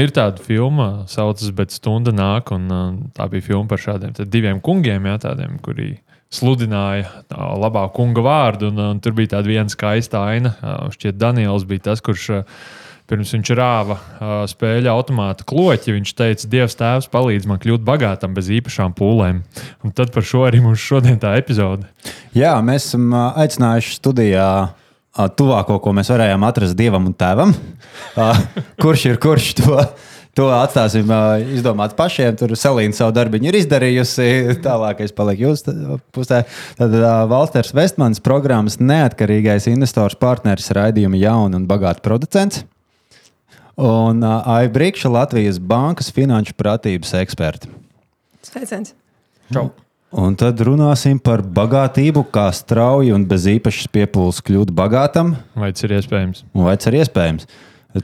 ir tāda filma, saucas Bet stunda nāk, un uh, tā bija filma par šādiem diviem kungiem, jā, tādiem, kuri sludināja tā, labā kunga vārdu. Un, un tur bija tāda viena skaista aina. Uh, šķiet, Daniels bija tas, kurš uh, pirms viņš rāva uh, spēļu automātu kloķi. Viņš teica, Dievs, Tēvs, palīdz man kļūt bagātam bez īpašām pūlēm. Un tad par šo arī mums šodien tā epizode. Jā, mēs esam aicinājuši studijā tuvāko, ko mēs varējām atrast dievam un tēvam. Kurš ir kurš to? To atstāsim izdomāt pašiem. Tur Selīna savu darbu ir izdarījusi. Tālākais paliek jūsu pusē. Tad Valters Vestmans, programmas neatkarīgais investors, partneris raidījuma jaunu un bagātu producents. Un Aija Brīkša, Latvijas Bankas finanšu pratības eksperti. Sveiciens! Čau! Un tad runāsim par bagātību, kā strauji un bez īpašas piepūles kļūt bagātam. Vai tas ir iespējams? Vai tas ir iespējams?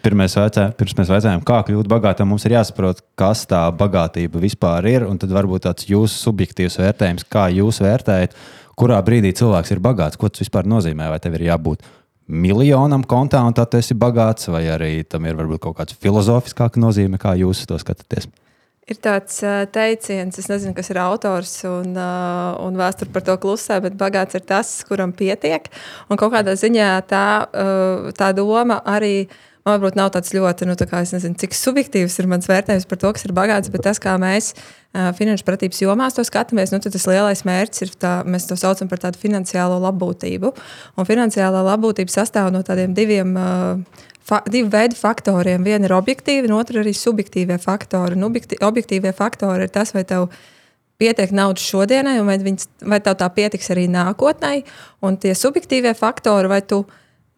Pirmais vaicā, pirms mēs vaicājām, kā kļūt bagātam, mums ir jāsaprot, kas tā bagātība vispār ir. Un tad varbūt tāds jūsu subjektīvs vērtējums, kā jūs vērtējat, kurā brīdī cilvēks ir bagāts, ko tas vispār nozīmē. Vai tev ir jābūt miljonam kontā, un tad esi bagāts, vai arī tam ir varbūt kaut kāds filozofiskāks nozīme, kā jūs to skatāties. Ir tāds teiciens, es nezinu, kas ir autors un, un vēsture par to klusē, bet bagāts ir tas, kuram pietiek. Un kaut kādā ziņā tā, tā doma arī. Man varbūt nav tāds ļoti, nu, tā kā, nezinu, cik subjektīvs ir mans vērtējums par to, kas ir bagāts, bet tas, kā mēs finanšu pratības jomās to skatāmies, nu, tas lielais mērķis ir, tā, mēs to saucam par tādu finansiālo labbūtību. Un finansiālā labbūtība sastāv no tādiem diviem uh, fa divu veidu faktoriem. Viena ir objektīva, un otra arī subjektīvie faktori. Un objektīvie faktori ir tas, vai tev pietiek naudas šodienai, vai, viņas, vai tev tā pietiks arī nākotnē. Un tie subjektīvie faktori, vai tu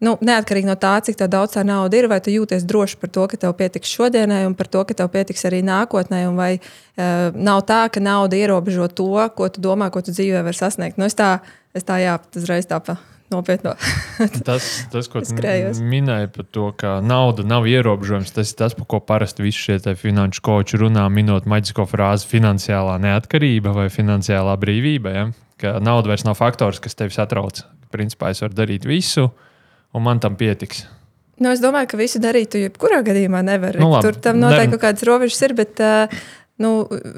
nu, neatkarīgi no tā, cik daudz tā nauda ir, vai tu jūties droši par to, ka tev pietiks šodienai, un par to, ka tev pietiks arī nākotnē, un vai uh, nav tā, ka nauda ierobežo to, ko tu domā, ko tu dzīvē vari sasniegt. Nu, es tā, es tā jā, uzreiz tā pa nopietno. tas, tas, ko minēji par to, ka nauda nav ierobežojums, tas ir tas, par ko parasti visi šie finanšu koči runā, minot maģisko frāzi finansiālā neatkarība vai finansiālā brīvība. Ja? Ka nauda vairs nav faktors, kas tevi satrauc. Principā es varu darīt visu, un man tam pietiks. Nu, es domāju, ka visu darītu, jebkurā gadījumā nevar. Nu, labi, Tur tam noteikti ne... kaut kādas robežas ir, bet uh, Nu,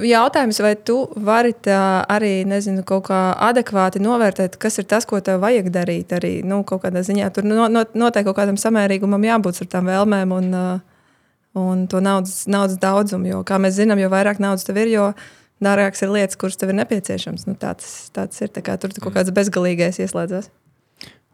jautājums, vai tu vari arī nezinu, kaut kā adekvāti novērtēt, kas ir tas, ko tev vajag darīt. Arī nu, kaut kādā ziņā tur no, no, noteikti kaut kādam samērīgumam jābūt ar tām vēlmēm un, un to naudas, naudas daudzumu. Jo, kā mēs zinām, jo vairāk naudas tev ir, jo dārgākas ir lietas, kuras tev ir nepieciešamas. Nu, tāds, tāds ir tā kā, tur kaut kāds bezgalīgais ieslēdzas.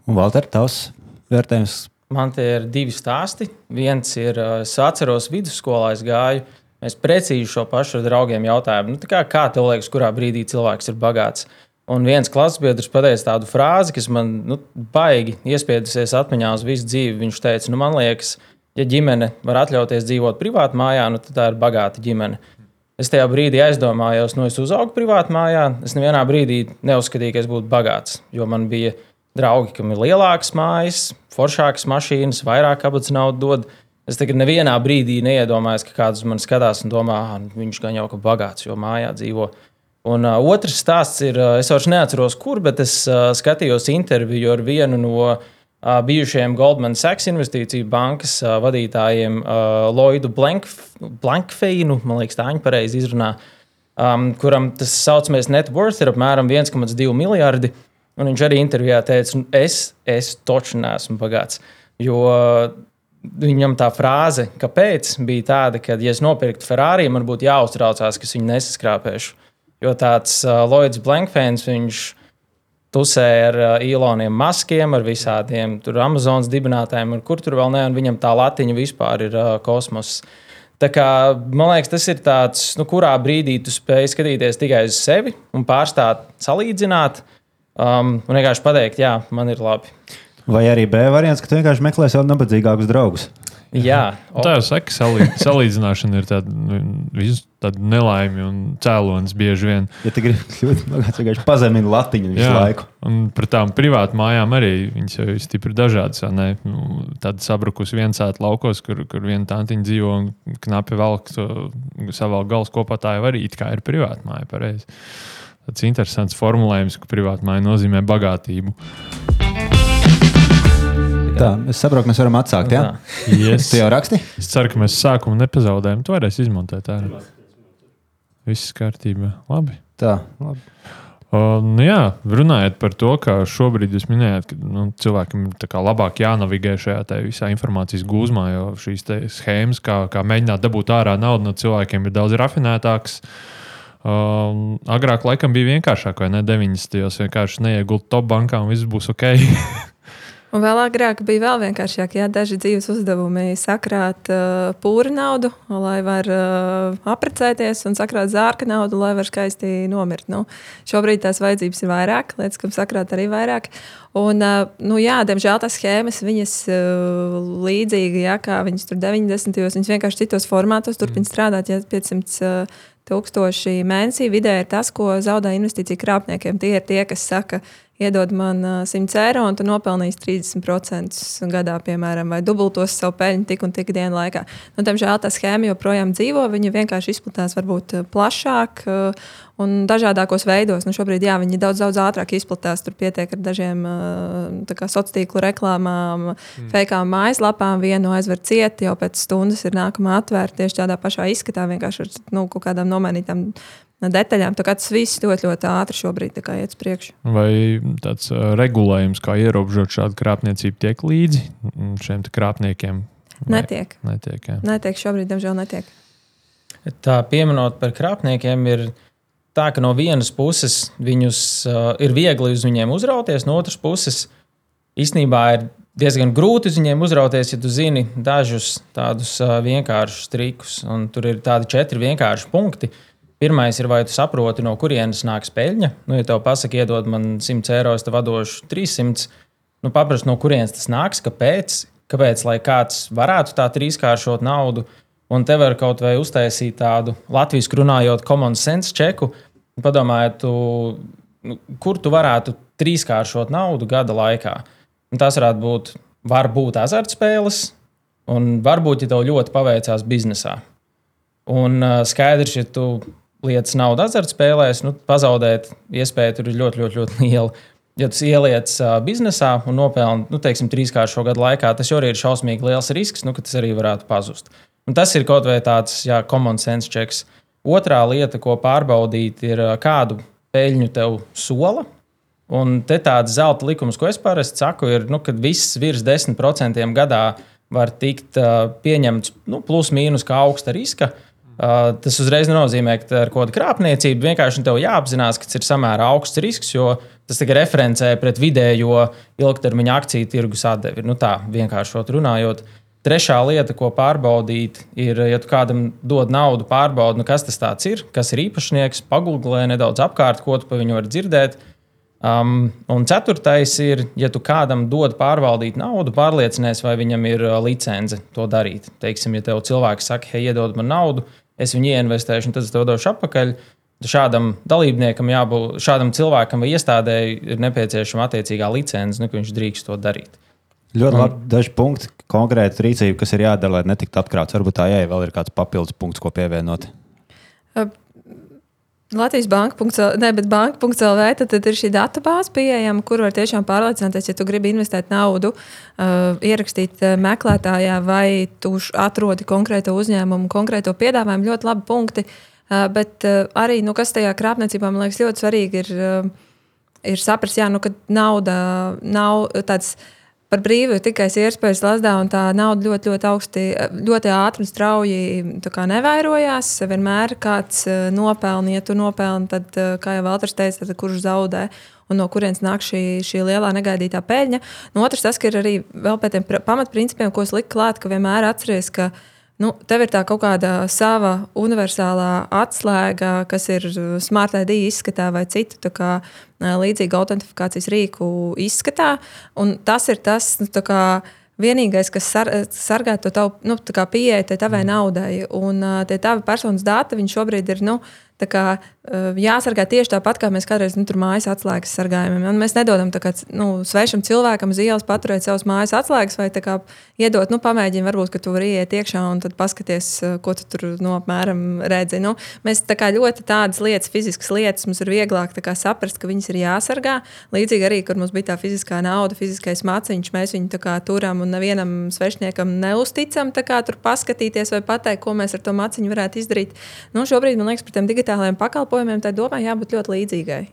Valter, tavs vērtējums? Man te ir divi stāsti. Viens ir, es atceros, vidusskolā es gāju Mēs precīzi šo pašu draugiem jautājām, nu, kā, kā tev liekas, kurā brīdī cilvēks ir bagāts. Un viens klases biedrs pateica tādu frāzi, kas man nu, baigi iespiedusies atmiņā uz visu dzīvi. Viņš teica, nu, man liekas, ja ģimene var atļauties dzīvot privātā mājā, nu, tad tā ir bagāta ģimene. Es tajā brīdī aizdomājos, nu, es uzaugu privātā mājā. Es nevienā brīdī neuzskatīju, ka es būtu bagāts, jo man bija draugi, kam ir lielākas mājas, foršākas mašīnas, vairāk kabatas naudas dod. Es tagad nevienā brīdī neiedomājos, ka kāds man skatās un domā, ah, viņš gan jau ka bagāts, jo mājā dzīvo. Un uh, otrs stāsts ir, uh, es vairs neatceros, kur, bet es uh, skatījos interviju ar vienu no uh, bijušajiem Goldman Sachs investīciju bankas uh, vadītājiem, uh, Lloydu Blankfeinu, man liekas, tā viņa pareizi izrunā, um, kuram tas saucamais net worth ir apmēram 1,2 miljardi. Un viņš arī intervijā teica, es, es toču neesmu bagāts. Jo Viņam tā frāze, kāpēc, bija tāda, ka, ja es nopirktu Ferrari, man būtu jāuztraucās, ka es viņu nesaskrāpēšu. Jo tāds uh, Lloyds Blankfēns, viņš tusē ar uh, Iloniem Maskiem, ar visādiem Amazonas dibinātājiem, un kur tur vēl ne, un viņam tā latiņa vispār ir uh, kosmos. Tā kā, man liekas, tas ir tāds, nu, kurā brīdī tu spēj skatīties tikai uz sevi un pārstāt salīdzināt um, un vienkārši pateikt, jā, man ir labi. Vai arī B variants, ka tu vienkārši meklē sev nabadzīgākus draugus. Jā, o... tā jau saka, salīd, salīdzināšana ir tāda, nu, tāda nelaime un cēlonis bieži vien. Ja tu gribi kļūt bagāts, vienkārši pazemini latiņu visu Jā, laiku. Un par tām privātām mājām arī viņas jau ir stipri dažādas. Nu, Tāda sabrukusi viensāta laukos, kur, kur viena tantiņa dzīvo un knapi velk savā galvas kopā. Tā jau arī ir privāta māja. Pareizi. Tas interesants formulējums, ka privāta māja nozīmē bagātību Tā, es saprotu, mēs varam atsākt. Ja? Yes. Tu jau raksti? Es ceru, ka mēs sākumu nepazaudējam. Tu varēsi izmantot ārā. Viss kārtībā. Labi. Tā, labi. Uh, nu jā, runājot par to, ka šobrīd jūs minējāt, ka nu, cilvēkam ir tā labāk jānavigē šajā tā visā informācijas gūzmā, jo šīs schēmas, kā, kā mēģināt dabūt ārā naudu no cilvēkiem, ir daudz rafinētākas. Uh, agrāk laikam bija vienkāršāk, vai ne? 90. gados vienkārši neiegūt top bankā un viss būs ok. Un vēl agrāk bija vēl vienkāršāk, ja daži dzīves uzdevumi sakrāt uh, pūra naudu, lai var uh, apprecēties, un sakrāt zārka naudu, lai var skaisti nomirt. Nu, šobrīd tās vajadzības ir vairāk, lietas, kam sakrāt arī vairāk. Un, uh, nu, jā, diemžēl tās schēmas, viņas uh, līdzīgi, ja, kā viņas tur 90. gados, viņas vienkārši citos formātos turpina strādāt, ja 500 uh, tūkstoši mēnesī vidē ir tas, ko zaudē investīciju krāpniekiem. Tie ir tie, kas saka, ka iedod man 100 eiro, un tu nopelnīsi 30% gadā, piemēram, vai dubultos savu peļņu tik un tik dienu laikā. Nu, Diemžēl tā schēma joprojām dzīvo, viņa vienkārši izplatās varbūt plašāk un dažādākos veidos. Nu, šobrīd jā, viņi daudz, daudz ātrāk izplatās. Tur pietiek ar dažiem sociālo tīklu reklāmām, mm. fejkām mājaslapām. Vienu aizver cieti, jau pēc stundas ir nākamā atvērta tieši tādā pašā izskatā, vienkārši ar nu, kaut kādām nomainītām detaļām. Tas viss ļoti, ļoti ātri šobrīd iet uz priekšu. Vai tāds regulējums, kā ierobežot šādu krāpniecību, tiek līdzi šiem krāpniekiem? Netiek. Netiek, jā. netiek šobrīd, diemžēl, netiek. Tā pieminot par krāpniekiem, ir tā, ka no vienas puses viņus uh, ir viegli uz viņiem uzrauties, no otras puses īstenībā ir diezgan grūti uz viņiem uzrauties, ja tu zini dažus tādus uh, vienkāršus trikus. Un tur ir tādi četri vienkārši punkti. Uh, Pirmais ir, vai tu saproti, no kurienes nāks peļņa. Nu, ja tev pasaka, iedod man 100 eiro, es tev došu 300. Nu, Paprast, no kurienes tas nāks, kāpēc, kāpēc lai kāds varētu tā trīskāršot naudu, un te var kaut vai uztaisīt tādu latviešu runājot, common sense čeku. Padomājiet, tu, nu, kur tu varētu trīskāršot naudu gada laikā. Un tas varētu būt, var būt azartspēles, un varbūt, ja tev ļoti paveicās biznesā. Un uh, skaidrs, ja tu lietas naudu azartspēlēs, nu, pazaudēt iespēju tur ir ļoti, ļoti, ļoti liela. Ja tas ieliec uh, biznesā un nopelna nu, teiksim, trīskārt šo gadu laikā, tas jau ir šausmīgi liels risks, nu, ka tas arī varētu pazust. Un tas ir kaut vai tāds jā, common sense checks. Otrā lieta, ko pārbaudīt, ir kādu peļņu tev sola. Un te tāds zelta likums, ko es parasti saku, ir, nu, ka viss virs 10% gadā var tikt uh, pieņemts nu, plus mīnus kā augsta riska. Uh, Uh, tas uzreiz nenozīmē, ka ar kādu krāpniecību vienkārši tev jāapzinās, ka tas ir samērā augsts risks, jo tas tikai referencē pret vidējo ilgtermiņa akciju tirgus atdevi. Nu, tā vienkāršot runājot. Trešā lieta, ko pārbaudīt, ir, ja tu kādam dod naudu, pārbaudi, nu, kas tas ir, kas ir īpašnieks, pagūglē nedaudz apkārt, ko tu par viņu vari dzirdēt. Um, un ceturtais ir, ja tu kādam dod pārvaldīt naudu, pārliecinies, vai viņam ir uh, licence to darīt. Teiksim, ja tev cilvēks saka, hei, iedod man naudu, es viņu ieinvestēšu, un tad es to došu atpakaļ. Šādam dalībniekam, jābūt, šādam cilvēkam vai iestādēji ir nepieciešama attiecīgā licence, nu, ka viņš drīkst to darīt. Ļoti labi. Daži punkti, konkrēti rīcība, kas ir jādara, lai netiktu apkrāpts. Varbūt tā, ja vēl ir kāds papildus punkts, ko pievienot. Latvijas banka.CLV, ne, bet banka.CLV, tad, tad ir šī datubāze pieejama, kur var tiešām pārliecināties, ja tu gribi investēt naudu, uh, ierakstīt uh, meklētājā, vai tu atrodi konkrēto uzņēmumu, konkrēto piedāvājumu. Ļoti labi punkti. Uh, bet uh, arī, nu, kas tajā krāpniecībā man liekas ļoti svarīgi, ir, uh, ir saprast, jā, nu, ka nauda nav tāds. Uh, par brīvu ir tikai iespējas lasdā, un tā nauda ļoti, ļoti augsti, ļoti ātri un strauji nevairojās. Vienmēr kāds eh, nopelna, ja tu nopelni, tad, eh, kā jau Valters teica, tad kurš zaudē. Un no kurienes nāk šī, šī lielā negaidītā peļņa. No otrs, tas ir arī vēl pēc tiem pamatprincipiem, ko es liku klāt, ka vienmēr atceries, ka uh, Nu, tev ir tā kaut kāda sava universālā atslēga, kas ir smart ID izskatā vai citu kā, līdzīgu autentifikācijas rīku izskatā. Un tas ir tas, nu, kā, vienīgais, kas sar, sargā to tavu nu, pieeju tavai mm. naudai. Un tie tavi personas dati šobrīd ir. Nu, kā, jāsargā tieši tāpat, kā mēs kādreiz nu, tur mājas atslēgas sargājam. Un mēs nedodam kā, nu, svešam cilvēkam uz ielas paturēt savas mājas atslēgas vai kā, iedot, nu, pamēģini, varbūt, ka tu vari iet iekšā un tad paskaties, ko tu tur no nu, apmēram redzi. Nu, mēs tā kā ļoti tādas lietas, fiziskas lietas, mums ir vieglāk kā, saprast, ka viņas ir jāsargā. Līdzīgi arī, kur mums bija tā fiziskā nauda, fiziskais maciņš, mēs viņu kā, turam un nevienam svešniekam neusticam kā, tur paskatīties vai pateikt, ko mēs ar to maciņu varētu izdarīt. Nu, šobrīd man liekas, par tiem digitālajiem pakalpojumiem tā domā jābūt ļoti līdzīgai.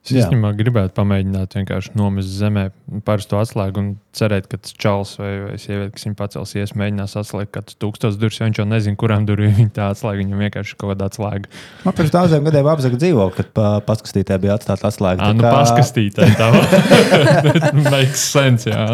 Es īstenībā gribētu pamēģināt vienkārši nomest zemē parasto atslēgu un cerēt, ka tas čels vai, vai sieviete, kas viņu pacelsies, mēģinās atslēgt katru tūkstošu durvis. Viņš jau nezina, kurām durvīm viņa tā atslēga. Viņam vienkārši kaut kāda atslēga. Man pirms daudziem gadiem apzaga dzīvokli, kad pa, paskastītē bija atstāta atslēga. Tā nu kā... paskastītē tā makes sense, jā.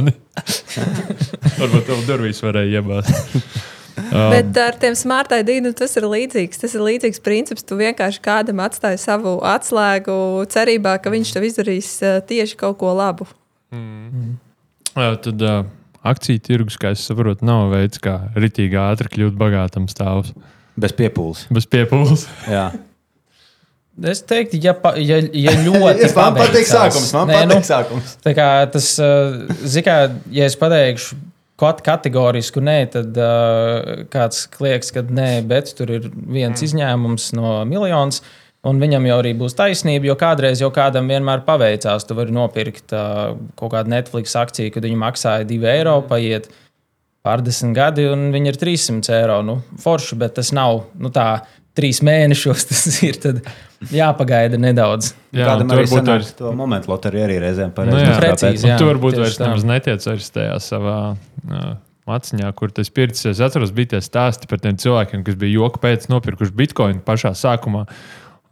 Varbūt tev durvīs varēja iebāzt. Um, Bet ar tiem smart ID nu, tas ir līdzīgs. Tas ir līdzīgs princips. Tu vienkārši kādam atstāji savu atslēgu, cerībā, ka viņš tev izdarīs uh, tieši kaut ko labu. Mm. Mm. Jā, tad uh, akciju tirgus, kā es saprotu, nav veids, kā ritīgi ātri kļūt bagātam stāvus. Bez piepūles. Bez piepūles. Jā. Es teiktu, ja, pa, ja, ja ļoti man patīk sākums. Man Nē, patīk nu, sākums. Tas, zikā, ja es pateikšu, kategorisku nē, tad uh, kāds liekas, ka nē, bet tur ir viens mm. izņēmums no miljonus. Un viņam jau arī būs taisnība, jo kādreiz jau kādam vienmēr paveicās. Tu vari nopirkt uh, kaut kādu Netflix akciju, kad viņi maksāja 2 eiro, paiet pārdesmit gadi, un viņi ir 300 eiro. Nu, forši, bet tas nav nu, tā, trīs mēnešos. Tas ir jāpagaida nedaudz. Jā, Kādam arī varbūt ar to momentu loteriju arī reizēm pareizi. Nu, jā, precīzi, jā, tu varbūt vairs nemaz netiec vairs tajā savā. Uh, Maciņā, kur tas pircis, es atceros, bija tie stāsti par tiem cilvēkiem, kas bija joka pēc nopirkuši bitkoinu pašā sākumā.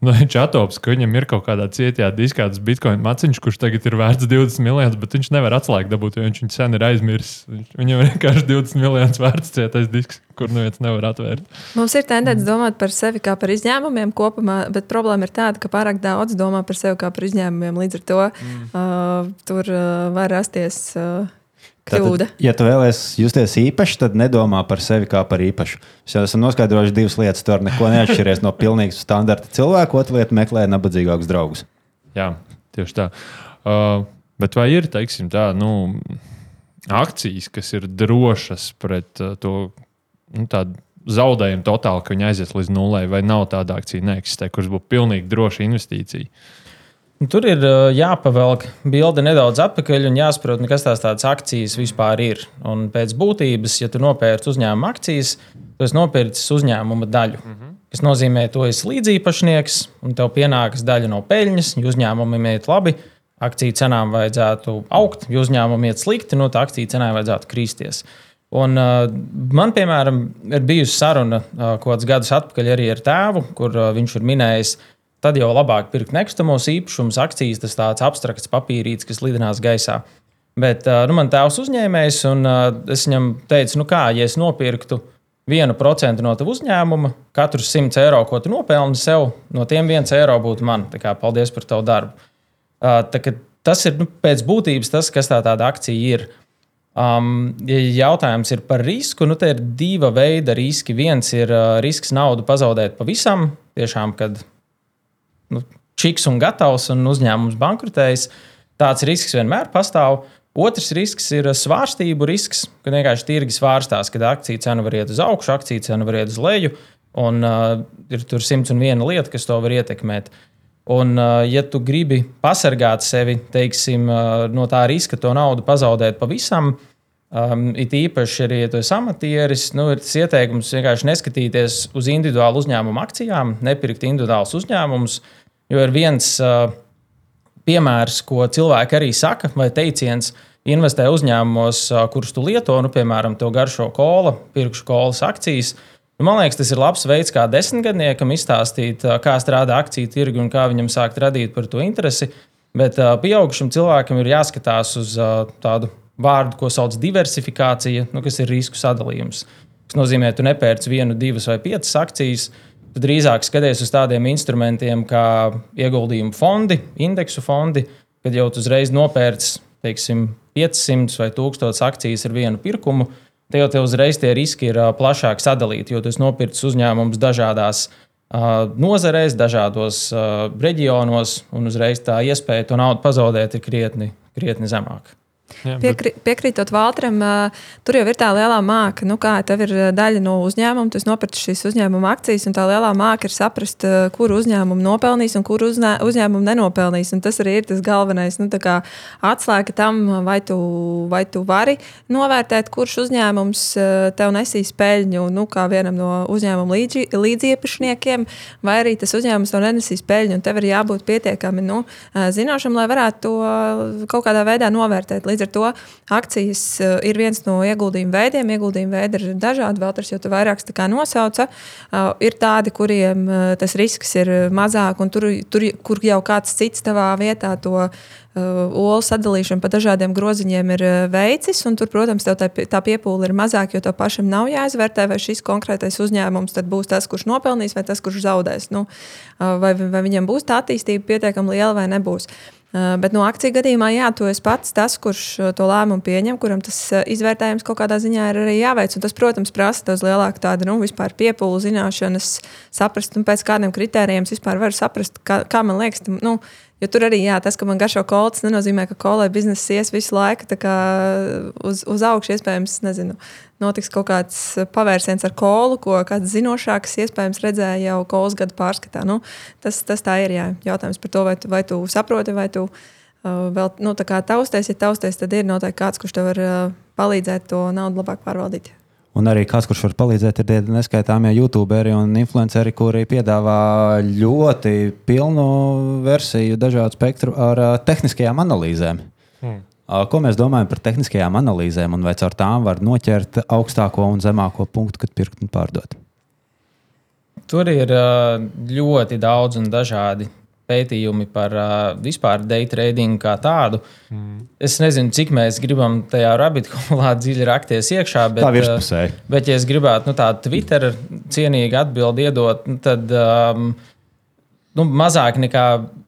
Nu, viņš atops, ka viņam ir kaut kādā cietā diskā tas bitkoina maciņš, kurš tagad ir vērts 20 miljonus, bet viņš nevar atslēgt dabūt, jo viņš viņu sen ir aizmirsis. Viņam ir vienkārši 20 miljonus vērts cietais disks, kur neviens nevar atvērt. Mums ir tendence domāt par sevi kā par izņēmumiem kopumā, bet problēma ir tāda, ka pārāk daudz domā par sevi kā par izņēmumiem. Līdz ar to mm. uh, tur uh, var rasties. Uh, kļūda. Tātad, ja tu vēlēsies justies īpaši, tad nedomā par sevi kā par īpašu. Mēs jau esam noskaidrojuši divas lietas. Tur neko neatšķiries no pilnīgi standarta cilvēka. Otra lieta - meklē nabadzīgākus draugus. Jā, tieši tā. Uh, bet vai ir teiksim, tā, nu, akcijas, kas ir drošas pret uh, to nu, zaudējumu totāli, ka viņi aizies līdz nulē, vai nav tāda akcija, neeksistē, kuras būtu pilnīgi droša investīcija? Tur ir jāpavelk bilde nedaudz atpakaļ un jāsaprot, nu, kas tās tādas akcijas vispār ir. Un pēc būtības, ja tu nopērci uzņēmuma akcijas, tu esi nopircis uzņēmuma daļu. Mm -hmm. Tas nozīmē, ka tu esi līdzīpašnieks un tev pienākas daļa no peļņas, ja uzņēmumam iet labi. Akciju cenām vajadzētu augt, ja uzņēmumam iet slikti, no tā akciju cenai vajadzētu kristies. Un, uh, man, piemēram, ir bijusi saruna uh, kaut kādus gadus atpakaļ arī ar tēvu, kur uh, viņš ir minējis, ka tad jau labāk pirkt nekustamos īpašumus, akcijas, tas tāds abstrakts papīrītis, kas lidinās gaisā. Bet nu, man tēvs uzņēmējs, un es viņam teicu, nu kā, ja es nopirktu vienu procentu no tava uzņēmuma, katru 100 eiro, ko tu nopelni sev, no tiem viens eiro būtu man. Tā kā, paldies par tavu darbu. Tā, tas ir nu, pēc būtības tas, kas tā tāda akcija ir. Um, ja jautājums ir par risku, nu, tad ir divi veidi riski. Viens ir uh, risks naudu pazaudēt pavisam, tiešām, kad nu, čiks un gatavs un uzņēmums bankrotējis. Tāds risks vienmēr pastāv. Otrs risks ir svārstību risks, kad vienkārši tirgi svārstās, kad akciju cena var iet uz augšu, akciju cena var iet uz leju. Un, uh, ir tur simts un viena lieta, kas to var ietekmēt. Un, uh, ja tu gribi pasargāt sevi teiksim, uh, no tā riska, to naudu pazaudēt pavisam, um, it īpaši arī, ja tu esi amatieris, nu, ir tas ieteikums vienkārši neskatīties uz individuālu uzņēmumu akcijām, nepirkt individuālus uzņēmumus. Jo ir viens uh, piemērs, ko cilvēki arī saka, vai teiciens, investē uzņēmumos, uh, kurus tu lieto, nu, piemēram, to garšo kola, pirkšu kolas akcijas. Nu, man liekas, tas ir labs veids, kā desmitgadniekam izstāstīt, uh, kā strādā akciju tirgi un kā viņam sākt radīt par to interesi. Bet uh, pieaugušam cilvēkam ir jāskatās uz uh, tādu vārdu, ko sauc par diversifikācija, nu, kas ir risku sadalījums. Tas nozīmē, ka tu nepērci vienu, divas vai piecas akcijas, Tu drīzāk skaties uz tādiem instrumentiem kā ieguldījumu fondi, indeksu fondi, kad jau uzreiz nopērci teiksim, 500 vai 1000 akcijas ar vienu pirkumu. Te jau te uzreiz tie riski ir plašāk sadalīti, jo tu nopirci uzņēmumus dažādās nozarēs, dažādos reģionos, un uzreiz tā iespēja to naudu pazaudēt ir krietni, krietni zemāka. Jā, Piekri, piekrītot Valtram, tur jau ir tā lielā māka, nu kā tev ir daļa no uzņēmuma, tu nopirci šīs uzņēmuma akcijas, un tā lielā māka ir saprast, kur uzņēmumu nopelnīs un kur uzņē, uzņēmumu nenopelnīs. Un tas arī ir tas galvenais nu, atslēga tam, vai tu, vai tu vari novērtēt, kurš uzņēmums tev nesīs peļņu, nu, kā vienam no uzņēmuma līdzi, līdziepašniekiem, vai arī tas uzņēmums tev nenesīs peļņu, un tev ir jābūt pietiekami nu, zinošam, lai varētu to kaut kādā veidā novērtēt. Līdz ar to akcijas eh, ir viens no ieguldījuma veidiem. Ieguldījuma veidi ir dažādi. Vēlams, jau tu vairākus nosauca. Eh, ir tādi, kuriem eh, tas risks ir mazāk, un tur, tur kur jau kāds cits tavā vietā to olu sadalīšanu pa dažādiem groziņiem ir veicis. Tur, protams, tā, tā piepūle ir mazāka, jo tev pašam nav jāizvērtē, vai šis konkrētais uzņēmums būs tas, kurš nopelnīs, vai tas, kurš zaudēs. Nu, vai, vai viņam būs tā attīstība pietiekami liela vai nebūs. Eh, bet no akciju gadījumā, jā, tu esi pats tas, kurš eh, to lēmumu pieņem, kuram tas eh, izvērtējums kaut kādā ziņā ir arī jāveic. Un tas, protams, prasa daudz lielāku tādu nu, piepūli, zināšanas, saprast, un pēc kādiem kritērijiem vispār var saprast, kā, kā man liekas. Nu, Jo tur arī jā, tas, ka man garšo kolts, nenozīmē, ka kolē biznesa ies visu laiku uz, uz augšu. Iespējams, nezinu, notiks kaut kāds pavērsiens ar kolu, ko kāds zinošāks iespējams redzēja jau kolas gadu pārskatā. Nu, tas, tas tā ir jā. jautājums par to, vai tu, vai tu saproti, vai tu uh, vēl nu, tausties. Ja tausties, tad ir noteikti kāds, kurš tev var uh, palīdzēt to naudu labāk pārvaldīt. Un arī kāds, kurš var palīdzēt, ir tie neskaitāmie youtuberi un influenceri, kuri piedāvā ļoti pilnu versiju, dažādu spektru ar tehniskajām analīzēm. Hmm. Ko mēs domājam par tehniskajām analīzēm un vai caur tām var noķert augstāko un zemāko punktu, kad pirkt un pārdot? Tur ir ļoti daudz un dažādi pētījumi par vispār day trading kā tādu. Mm. Es nezinu, cik mēs gribam tajā rabbitholā dziļi rakties iekšā. Bet, bet, ja es gribētu nu, tādu Twitter cienīgu atbildi iedot, nu, tad um, nu, mazāk nekā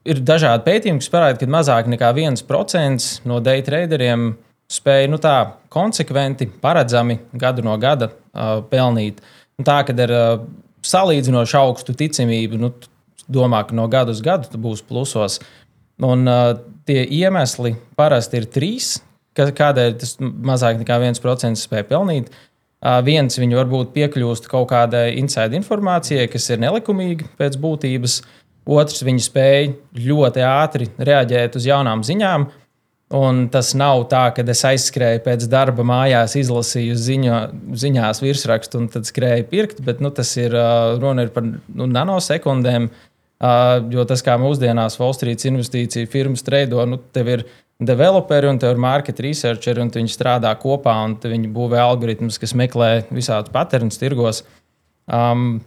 ir dažādi pētījumi, kas parāda, ka mazāk nekā 1% no day traderiem spēja nu, tā konsekventi, paredzami gadu no gada uh, pelnīt. Nu, tā, kad ir uh, salīdzinoši augstu ticamību, nu, domā, ka no gada uz gadu būs plusos. Un, uh, tie iemesli parasti ir trīs, kādēļ tas mazāk nekā 1% spēja pelnīt. Uh, viens, viņi varbūt piekļūst kaut kādai inside informācijai, kas ir nelikumīga pēc būtības. Otrs, viņi spēja ļoti ātri reaģēt uz jaunām ziņām. Un tas nav tā, ka es aizskrēju pēc darba mājās, izlasīju ziņo, ziņās virsrakstu un tad skrēju pirkt, bet nu, tas ir runa ir par nu, nanosekundēm. Jo tas, kā mūsdienās Wall Street investīcija firmas treido, nu, tev ir developeri un tev ir market researcheri, un viņi strādā kopā, un viņi būvē algoritmus, kas meklē visādus patērnus tirgos. Um,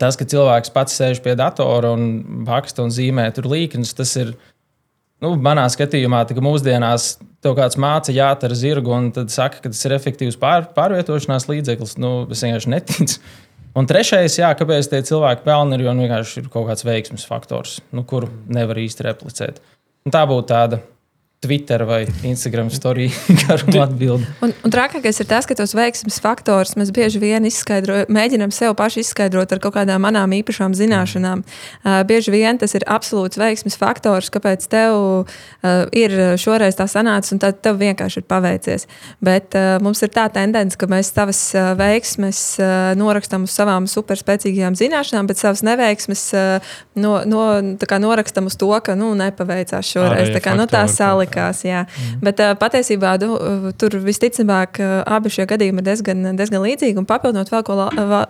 tas, ka cilvēks pats sēž pie datora un raksta un zīmē tur līknes, tas ir. Nu, manā skatījumā, ka mūsdienās tev kāds māca jāt ar zirgu, un tad saka, ka tas ir efektīvs pār, pārvietošanās līdzeklis. Nu, es vienkārši neticu. Un trešais, jā, kāpēc tie cilvēki pelna, ir, jo nu, vienkārši ir kaut kāds veiksmes faktors, nu, kuru nevar īsti replicēt. Un tā būtu tāda Twitter vai Instagram story garuma atbildi. Un, un trakākais ir tas, ka tos veiksmes faktors mēs bieži vien mēģinām sev paši izskaidrot ar kaut kādām manām īpašām zināšanām. Uh, bieži vien tas ir absolūts veiksmes faktors, kāpēc tev uh, ir šoreiz tā sanācis un tad tev vienkārši ir paveicies. Bet uh, mums ir tā tendence, ka mēs savas uh, veiksmes uh, norakstam uz savām superspēcīgajām zināšanām, bet savas neveiksmes uh, no, no, norakstam uz to, ka nu, nepaveicās šoreiz. Arī tā kā, nu, tā salika likās. Jā. Mm. Bet uh, patiesībā du, tur visticamāk abi šie gadījumi ir diezgan, diezgan līdzīgi. Un papildinot vēl, ko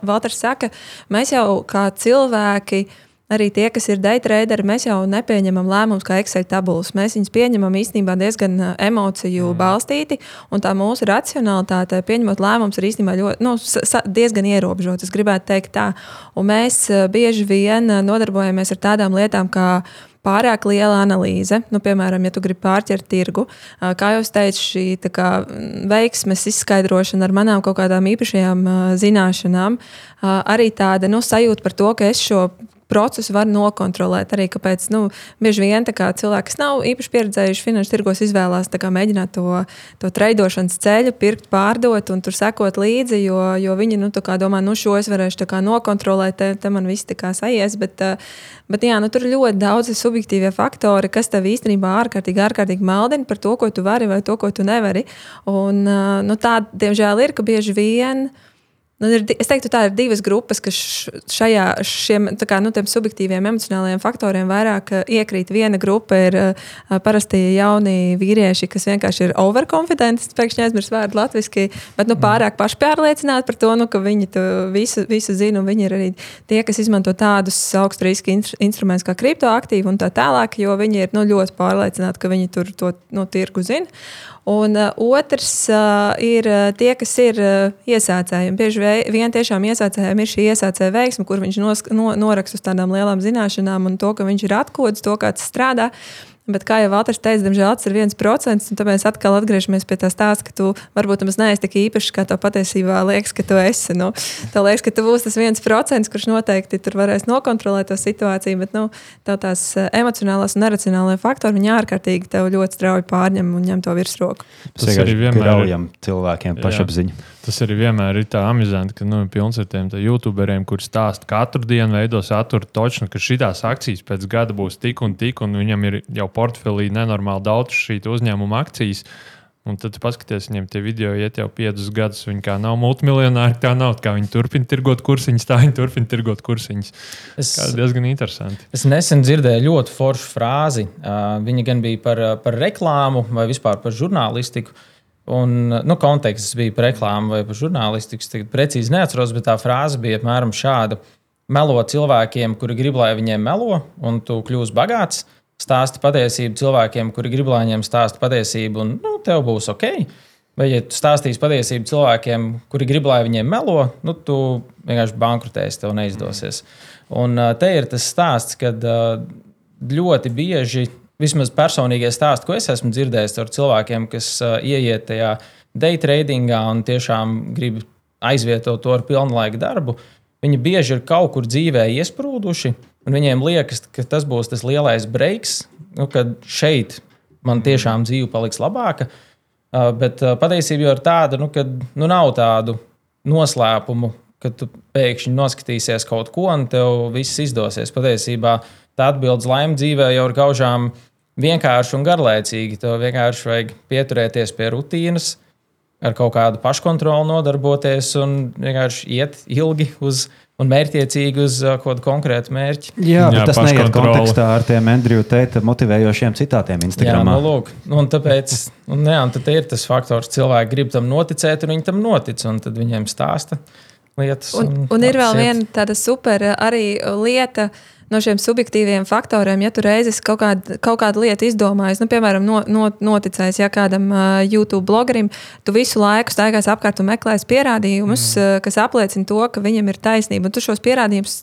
Valters saka, mēs jau kā cilvēki arī tie, kas ir daytraderi, mēs jau nepieņemam lēmumus kā Excel tabulas. Mēs viņus pieņemam īstenībā diezgan emociju mm. balstīti, un tā mūsu racionalitāte, pieņemot lēmumus, ir īstenībā ļoti, nu, diezgan ierobežota. Es gribētu teikt tā. Un mēs bieži vien nodarbojamies ar tādām lietām, kā pārāk liela analīze. Nu, piemēram, ja tu gribi pārķert tirgu, kā jau teicu, šī kā, veiksmes izskaidrošana ar manām kaut kādām īpašajām zināšanām, arī tāda nu, sajūta par to, ka es šo procesu var nokontrolēt. Arī kāpēc nu, bieži vien kā, cilvēki, kas nav īpaši pieredzējuši finanšu tirgos, izvēlās kā, mēģināt to, to treidošanas ceļu, pirkt, pārdot un tur sekot līdzi, jo, jo viņi nu, domā, nu šo es varēšu nokontrolēt, te, te man viss saies. Bet, bet jā, nu, tur ir ļoti daudz subjektīvie faktori, kas tev īstenībā ārkārtīgi, ārkārtīgi maldina par to, ko tu vari vai to, ko tu nevari. Un, nu, tā, diemžēl, ir, ka bieži vien. Nu, ir, es teiktu, tā ir divas grupas, kas šajā, šiem kā, nu, subjektīviem, emocionālajiem faktoriem vairāk iekrīt. Viena grupa ir uh, parasti jauni vīrieši, kas vienkārši ir overconfidenti, pēkšņi aizmirst vārdu latviešu, bet nu, pārāk pašpārliecināti par to, nu, ka viņi visu, visu zina. Viņi ir arī tie, kas izmanto tādus augstu riska instrumentus kā kriptoaktīvi un tā tālāk, jo viņi ir nu, ļoti pārliecināti, ka viņi tur to nu, tirgu zina. Un uh, otrs uh, ir uh, tie, kas ir uh, iesācēji. Bieži vien tiešām iesācējiem ir šī iesācēja veiksme, kur viņš nos, no, noraksta uz tādām lielām zināšanām un to, ka viņš ir atklājis to, kā tas strādā. Uh, Bet, kā jau Valters teica, diemžēl tas ir viens procents. Tāpēc atkal atgriežamies pie tā stāsta, ka tu varbūt nemaz neesi tik īpašs, kā tev patiesībā liekas, ka tu esi. Nu, tev liekas, ka tu būsi tas viens procents, kurš noteikti tur varēs nokontrolēt to situāciju. Bet nu, tās eh, emocionālās un neracionālās faktori viņi ārkārtīgi tev ļoti strauji pārņem un ņem to virsroku. Tas, tas arī vienmēr ir cilvēkiem pašapziņa. Jā. Tas arī vienmēr ir tā amizanti, ka nu, pilns ar tiem youtuberiem, kuriem stāsta katru dienu, veido saturu točnu, ka šīs akcijas pēc gada būs tik un tik, un viņam ir jau portfelī nenormāli daudz šī uzņēmuma akcijas. Un tad paskatieties, viņiem tie video iet jau piecus gadus. Viņi kā nav multimiljonāri, tā nav. Kā viņi turpina tirgot kursiņus, tā viņi turpina tirgot kursiņus. Tas ir diezgan interesanti. Es nesen dzirdēju ļoti foršu frāzi. Uh, viņa gan bija par, par reklāmu vai vispār par žurnālistiku. Uh, Un, nu, konteksts bija par reklāmu vai par žurnālistiku. Es precīzi neatceros, bet tā frāze bija apmēram šāda. Melo cilvēkiem, kuri grib, lai viņiem melo, un tu kļūsi bagāts. Stāsti patiesību cilvēkiem, kuri grib, lai viņiem stāsta patiesību, un nu, tev būs ok. Vai, ja tu stāstīsi patiesību cilvēkiem, kuri grib, lai viņiem melo, nu, tu vienkārši bankrotēsi, tev neizdosies. Un te ir tas stāsts, kad ļoti bieži vismaz personīgie stāsti, ko es esmu dzirdējis ar cilvēkiem, kas uh, ieiet tajā day tradingā un tiešām grib aizvietot to ar pilnlaika darbu. Viņi bieži ir kaut kur dzīvē iesprūduši, un viņiem liekas, ka tas būs tas lielais breiks, nu, kad šeit man tiešām dzīve paliks labāka. Uh, bet uh, patiesībā jau ir tāda, nu, ka nu, nav tādu noslēpumu, ka tu pēkšņi noskatīsies kaut ko un tev viss izdosies. Patiesībā tā atbildes laime dzīvē jau ir gaužām vienkārši un garlaicīgi. Tev vienkārši vajag pieturēties pie rutīnas, ar kaut kādu paškontroli nodarboties un vienkārši iet ilgi uz. Un mērķiecīgi uz uh, kaut kādu konkrētu mērķi. Jā, jā tas neiet kontekstā ar tiem Andriju Teita motivējošiem citātiem Instagram. Jā, nu, lūk, un tāpēc un, jā, un ir tas faktors, ka cilvēki grib tam noticēt, un viņi tam notic, un tad viņiem stāsta lietas. Un, un, un ir vēl viena tāda super arī lieta, uh, no šiem subjektīviem faktoriem, ja tu reizes kaut kādu, kaut kādu lietu izdomājies, nu, piemēram, no, no, noticējis ja, kādam uh, YouTube blogerim, tu visu laiku staigās apkārt un meklēsi pierādījumus, mm. uh, kas apliecina to, ka viņam ir taisnība. Un tu šos pierādījumus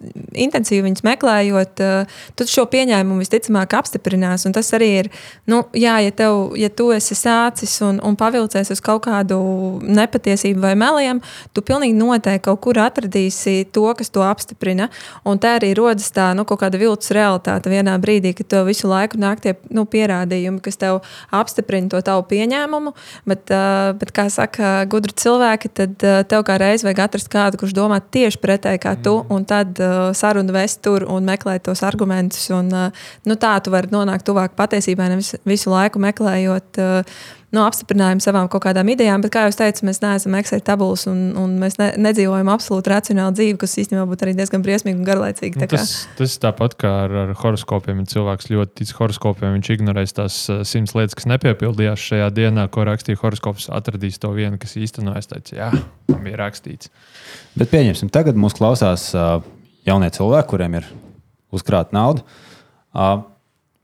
intensīvi meklējot, uh, tu šo pieņēmumu visticamāk apstiprinās. Un tas arī ir, nu, jā, ja, tev, ja tu esi sācis un, un pavilcies uz kaut kādu nepatiesību vai meliem, tu pilnīgi noteikti kaut kur atradīsi to, kas to apstiprina. Un tā arī rodas tā, nu, kaut kāda viltus realitāte vienā brīdī, kad tev visu laiku nāk tie nu, pierādījumi, kas tev apstiprina to tavu pieņēmumu. Bet, uh, bet kā saka gudri cilvēki, tad uh, tev kā reiz vajag atrast kādu, kurš domā tieši pretēji kā tu, mm. un tad uh, sarunu vest tur un meklēt tos argumentus. Un, uh, nu, tā tu vari nonākt tuvāk patiesībai, nevis visu laiku meklējot. Uh, no apstiprinājumu savām kaut kādām idejām, bet, kā jau teicu, mēs neesam Excel tabulas un, un mēs ne, nedzīvojam absolūti racionālu dzīvi, kas īstenībā būtu arī diezgan briesmīgi un garlaicīgi. Nu, tas, tas ir tāpat kā ar, ar horoskopiem. Ja cilvēks ļoti tic horoskopiem, viņš ignorēs tās uh, simts lietas, kas nepiepildījās šajā dienā, ko rakstīja horoskops, atradīs to vienu, kas īstenojas. Jā, tam bija rakstīts. Bet pieņemsim, tagad mūs klausās uh, jaunie cilvēki, kuriem ir uzkrāta nauda.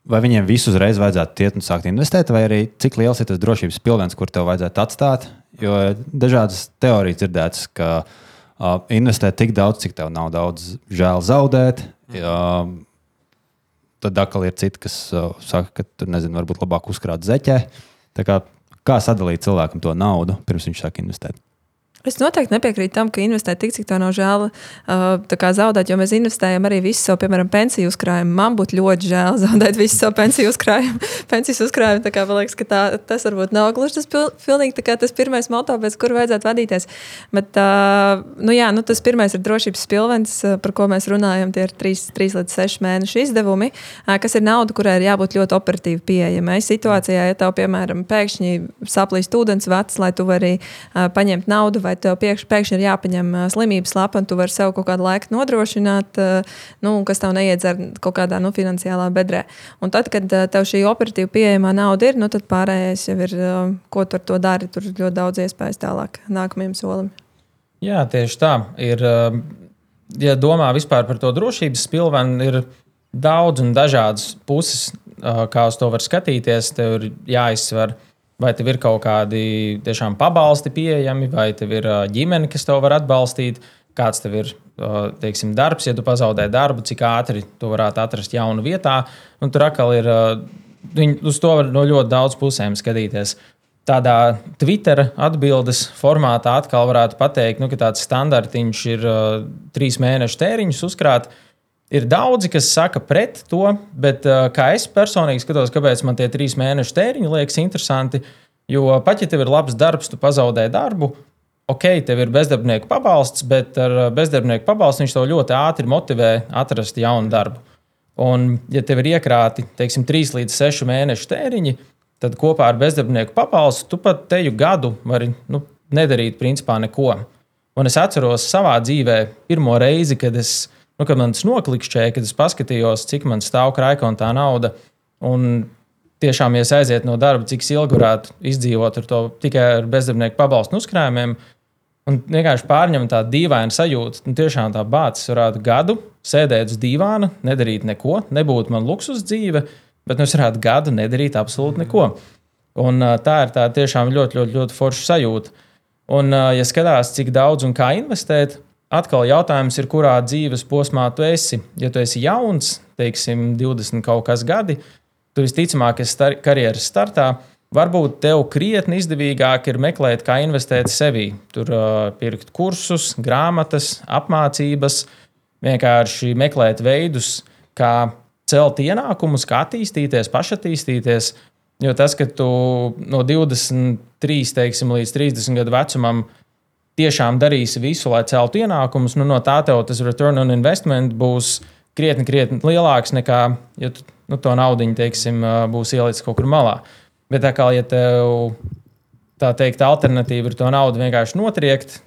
Vai viņiem visu uzreiz vajadzētu iet un sākt investēt, vai arī cik liels ir tas drošības pilvens, kur tev vajadzētu atstāt? Jo dažādas teorijas dzirdētas, ka uh, investē tik daudz, cik tev nav daudz žēl zaudēt. Uh, tad atkal ir citi, kas uh, saka, ka tur nezinu, varbūt labāk uzkrāt zeķē. Kā, kā sadalīt cilvēkam to naudu, pirms viņš sāk investēt? Es noteikti nepiekrītu tam, ka investēt tik, cik tā nav žēl uh, zaudēt, jo mēs investējam arī visu savu, piemēram, pensiju uzkrājumu. Man būtu ļoti žēl zaudēt visu savu pensiju uzkrājumu. pensijas uzkrājumu tā kā man liekas, ka tā, tas varbūt nav gluži tas, pil, pilnīgi, tas pirmais moto, pēc kura vajadzētu vadīties. Bet, uh, nu, jā, nu, tas pirmais ir drošības pilvens, par ko mēs runājam. Tie ir 3, 3 līdz 6 mēnešu izdevumi, uh, kas ir nauda, kurai ir jābūt ļoti operatīvi pieejamai. Situācijā, ja tev, piemēram, pēkšņi saplīst ūdens vats, lai tu vari uh, paņemt naudu vai tev piekš, pēkšņi ir jāpaņem slimības lapa, un tu vari sev kaut kādu laiku nodrošināt, nu, kas tev neiedzer kaut kādā nu, finansiālā bedrē. Un tad, kad tev šī operatīva pieejamā nauda ir, nu, tad pārējais jau ir, ko tu ar to dari. Tur ir ļoti daudz iespējas tālāk nākamajam solim. Jā, tieši tā. Ir, ja domā vispār par to drošības pilvenu, ir daudz un dažādas puses, kā uz to var skatīties. Tev ir jāizsver Vai tev ir kaut kādi tiešām pabalsti pieejami, vai tev ir ģimene, kas tev var atbalstīt, kāds tev ir teiksim, darbs, ja tu pazaudē darbu, cik ātri tu varētu atrast jaunu vietā. Un tur atkal ir, uz to var no ļoti daudz pusēm skatīties. Tādā Twitter atbildes formātā atkal varētu pateikt, nu, ka tāds standartiņš ir uh, trīs mēnešu tēriņus uzkrāt. Uh, Ir daudzi, kas saka pret to, bet uh, kā es personīgi skatos, kāpēc man tie trīs mēnešu tēriņi liekas interesanti. Jo pat ja tev ir labs darbs, tu pazaudē darbu, ok, tev ir bezdarbnieku pabalsts, bet ar uh, bezdarbnieku pabalstu viņš tev ļoti ātri motivē atrast jaunu darbu. Un, ja tev ir iekrāti teiksim, 3 līdz 6 mēnešu tēriņi, tad kopā ar bezdarbnieku pabalstu tu pat teju gadu vari nu, nedarīt principā neko. Un es atceros savā dzīvē pirmo reizi, kad es nu, kad man tas noklikšķēja, kad es paskatījos, cik man stāv krājkontā nauda. Un tiešām, ja es aizietu no darba, cik ilgi varētu izdzīvot ar to tikai ar bezdarbnieku pabalstu uzkrājumiem. Un vienkārši pārņem tādu dīvainu sajūtu. Nu, tiešām tā bācis varētu gadu sēdēt uz dīvāna, nedarīt neko, nebūtu man luksus dzīve, bet nu, es varētu gadu nedarīt absolūti neko. Un, tā ir tā tiešām ļoti, ļoti, ļoti forša sajūta. Un, ja skatās, cik daudz un kā investēt, atkal jautājums ir, kurā dzīves posmā tu esi. Ja tu esi jauns, teiksim, 20 kaut kas gadi, tu visticamāk esi star karjeras startā. Varbūt tev krietni izdevīgāk ir meklēt, kā investēt sevi. Tur uh, pirkt kursus, grāmatas, apmācības, vienkārši meklēt veidus, kā celt ienākumus, kā attīstīties, pašattīstīties. Jo tas, ka tu no 23 teiksim, līdz 30 gadu vecumam tiešām darīsi visu, lai celtu ienākumus, nu, no tā tev tas return on investment būs krietni, krietni lielāks nekā, ja tu nu, to naudu būs ielicis kaut kur malā. Bet tā kā ja tev tā teikt, alternatīva ir to naudu vienkārši notriekt,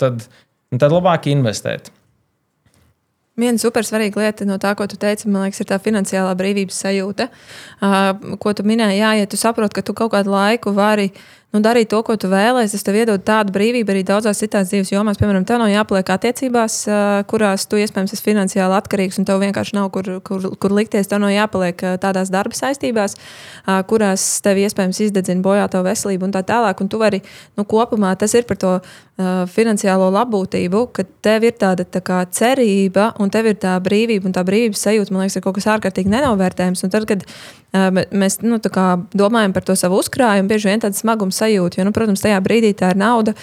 tad, nu, tad labāk investēt. Viena super svarīga lieta no tā, ko tu teici, man liekas, ir tā finansiālā brīvības sajūta. Uh, ko tu minēji, jā, ja tu saproti, ka tu kaut kādu laiku vari nu, darīt to, ko tu vēlēsies. Tas tev iedod tādu brīvību arī daudzās citās dzīves jomās. Piemēram, tev nav jāpaliek attiecībās, kurās tu iespējams esi finansiāli atkarīgs, un tev vienkārši nav kur, kur, kur likties. Tev nav jāpaliek tādās darba saistībās, kurās tev iespējams izdedzina bojā tavu veselību un tā tālāk. Un tu vari, nu, kopumā tas ir par to finansiālo labbūtību, ka tev ir tāda tā kā, cerība, un tev ir tā brīvība, un tā brīvības sajūta, man liekas, ir kaut kas ārkārtīgi nenovērtējams. Un tad, kad mēs nu, domājam par to savu uzkrājumu, bieži vien tāda smaguma sajūta. Jo, nu, protams, tajā brīdī tā ir nauda,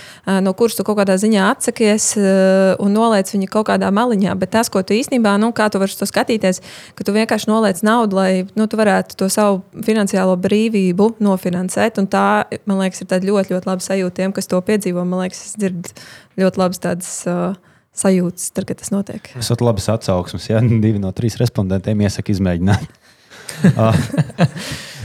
no kuras tu kaut kādā ziņā atsakies un noliec viņu kaut kādā maliņā. Bet tas, ko tu īstenībā, nu, kā tu vari to skatīties, ka tu vienkārši noliec naudu, lai nu, tu varētu to savu finansiālo brīvību nofinansēt. Un tā, man liekas, ir ļoti, ļoti laba sajūta tiem, kas to piedzīvo. Man liekas, es dzirdu ļoti labas tādas. Uh, sajūtas, tad, kad tas notiek. Tas ir labs atsauksmes. Ja? Divi no trīs respondentiem iesaka izmēģināt. Ah.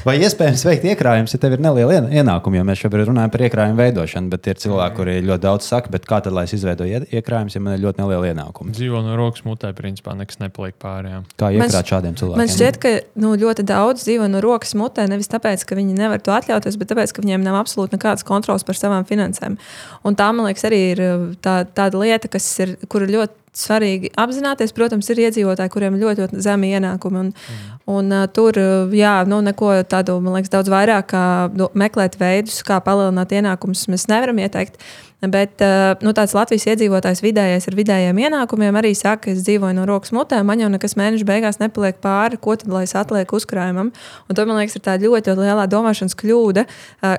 Vai iespējams veikt iekrājumus, ja tev ir neliela ienākuma? Jo mēs šobrīd runājam par iekrājumu veidošanu, bet ir cilvēki, kuri ļoti daudz saka, kā tad lai es izveidoju iekrājumus, ja man ir ļoti neliela ienākuma? Dzīvo no rokas mutē, principā nekas nepaliek pārējām. Kā iekrāt šādiem cilvēkiem? Man šķiet, ka nu, ļoti daudz dzīvo no rokas mutē nevis tāpēc, ka viņi nevar to atļauties, bet tāpēc, ka viņiem nav absolūti nekādas kontrolas par savām finansēm. Un tā, man liekas, arī ir tā, tāda lieta, kas ir, kur ir ļoti svarīgi apzināties. Protams, ir iedzīvotāji, kuriem ir ļoti, ļoti zemi ienākumi. Un, mm. un, uh, tur jā, nu, neko tādu, man liekas, daudz vairāk kā, nu, meklēt veidus, kā palielināt ienākumus, mēs nevaram ieteikt. Bet nu, tāds Latvijas iedzīvotājs vidējais ar vidējiem ienākumiem arī saka, ka es dzīvoju no rokas mutē, man jau nekas mēneša beigās nepaliek pāri, ko tad lai es atlieku uzkrājumam. Un to man liekas, ir tā ļoti, ļoti liela domāšanas kļūda.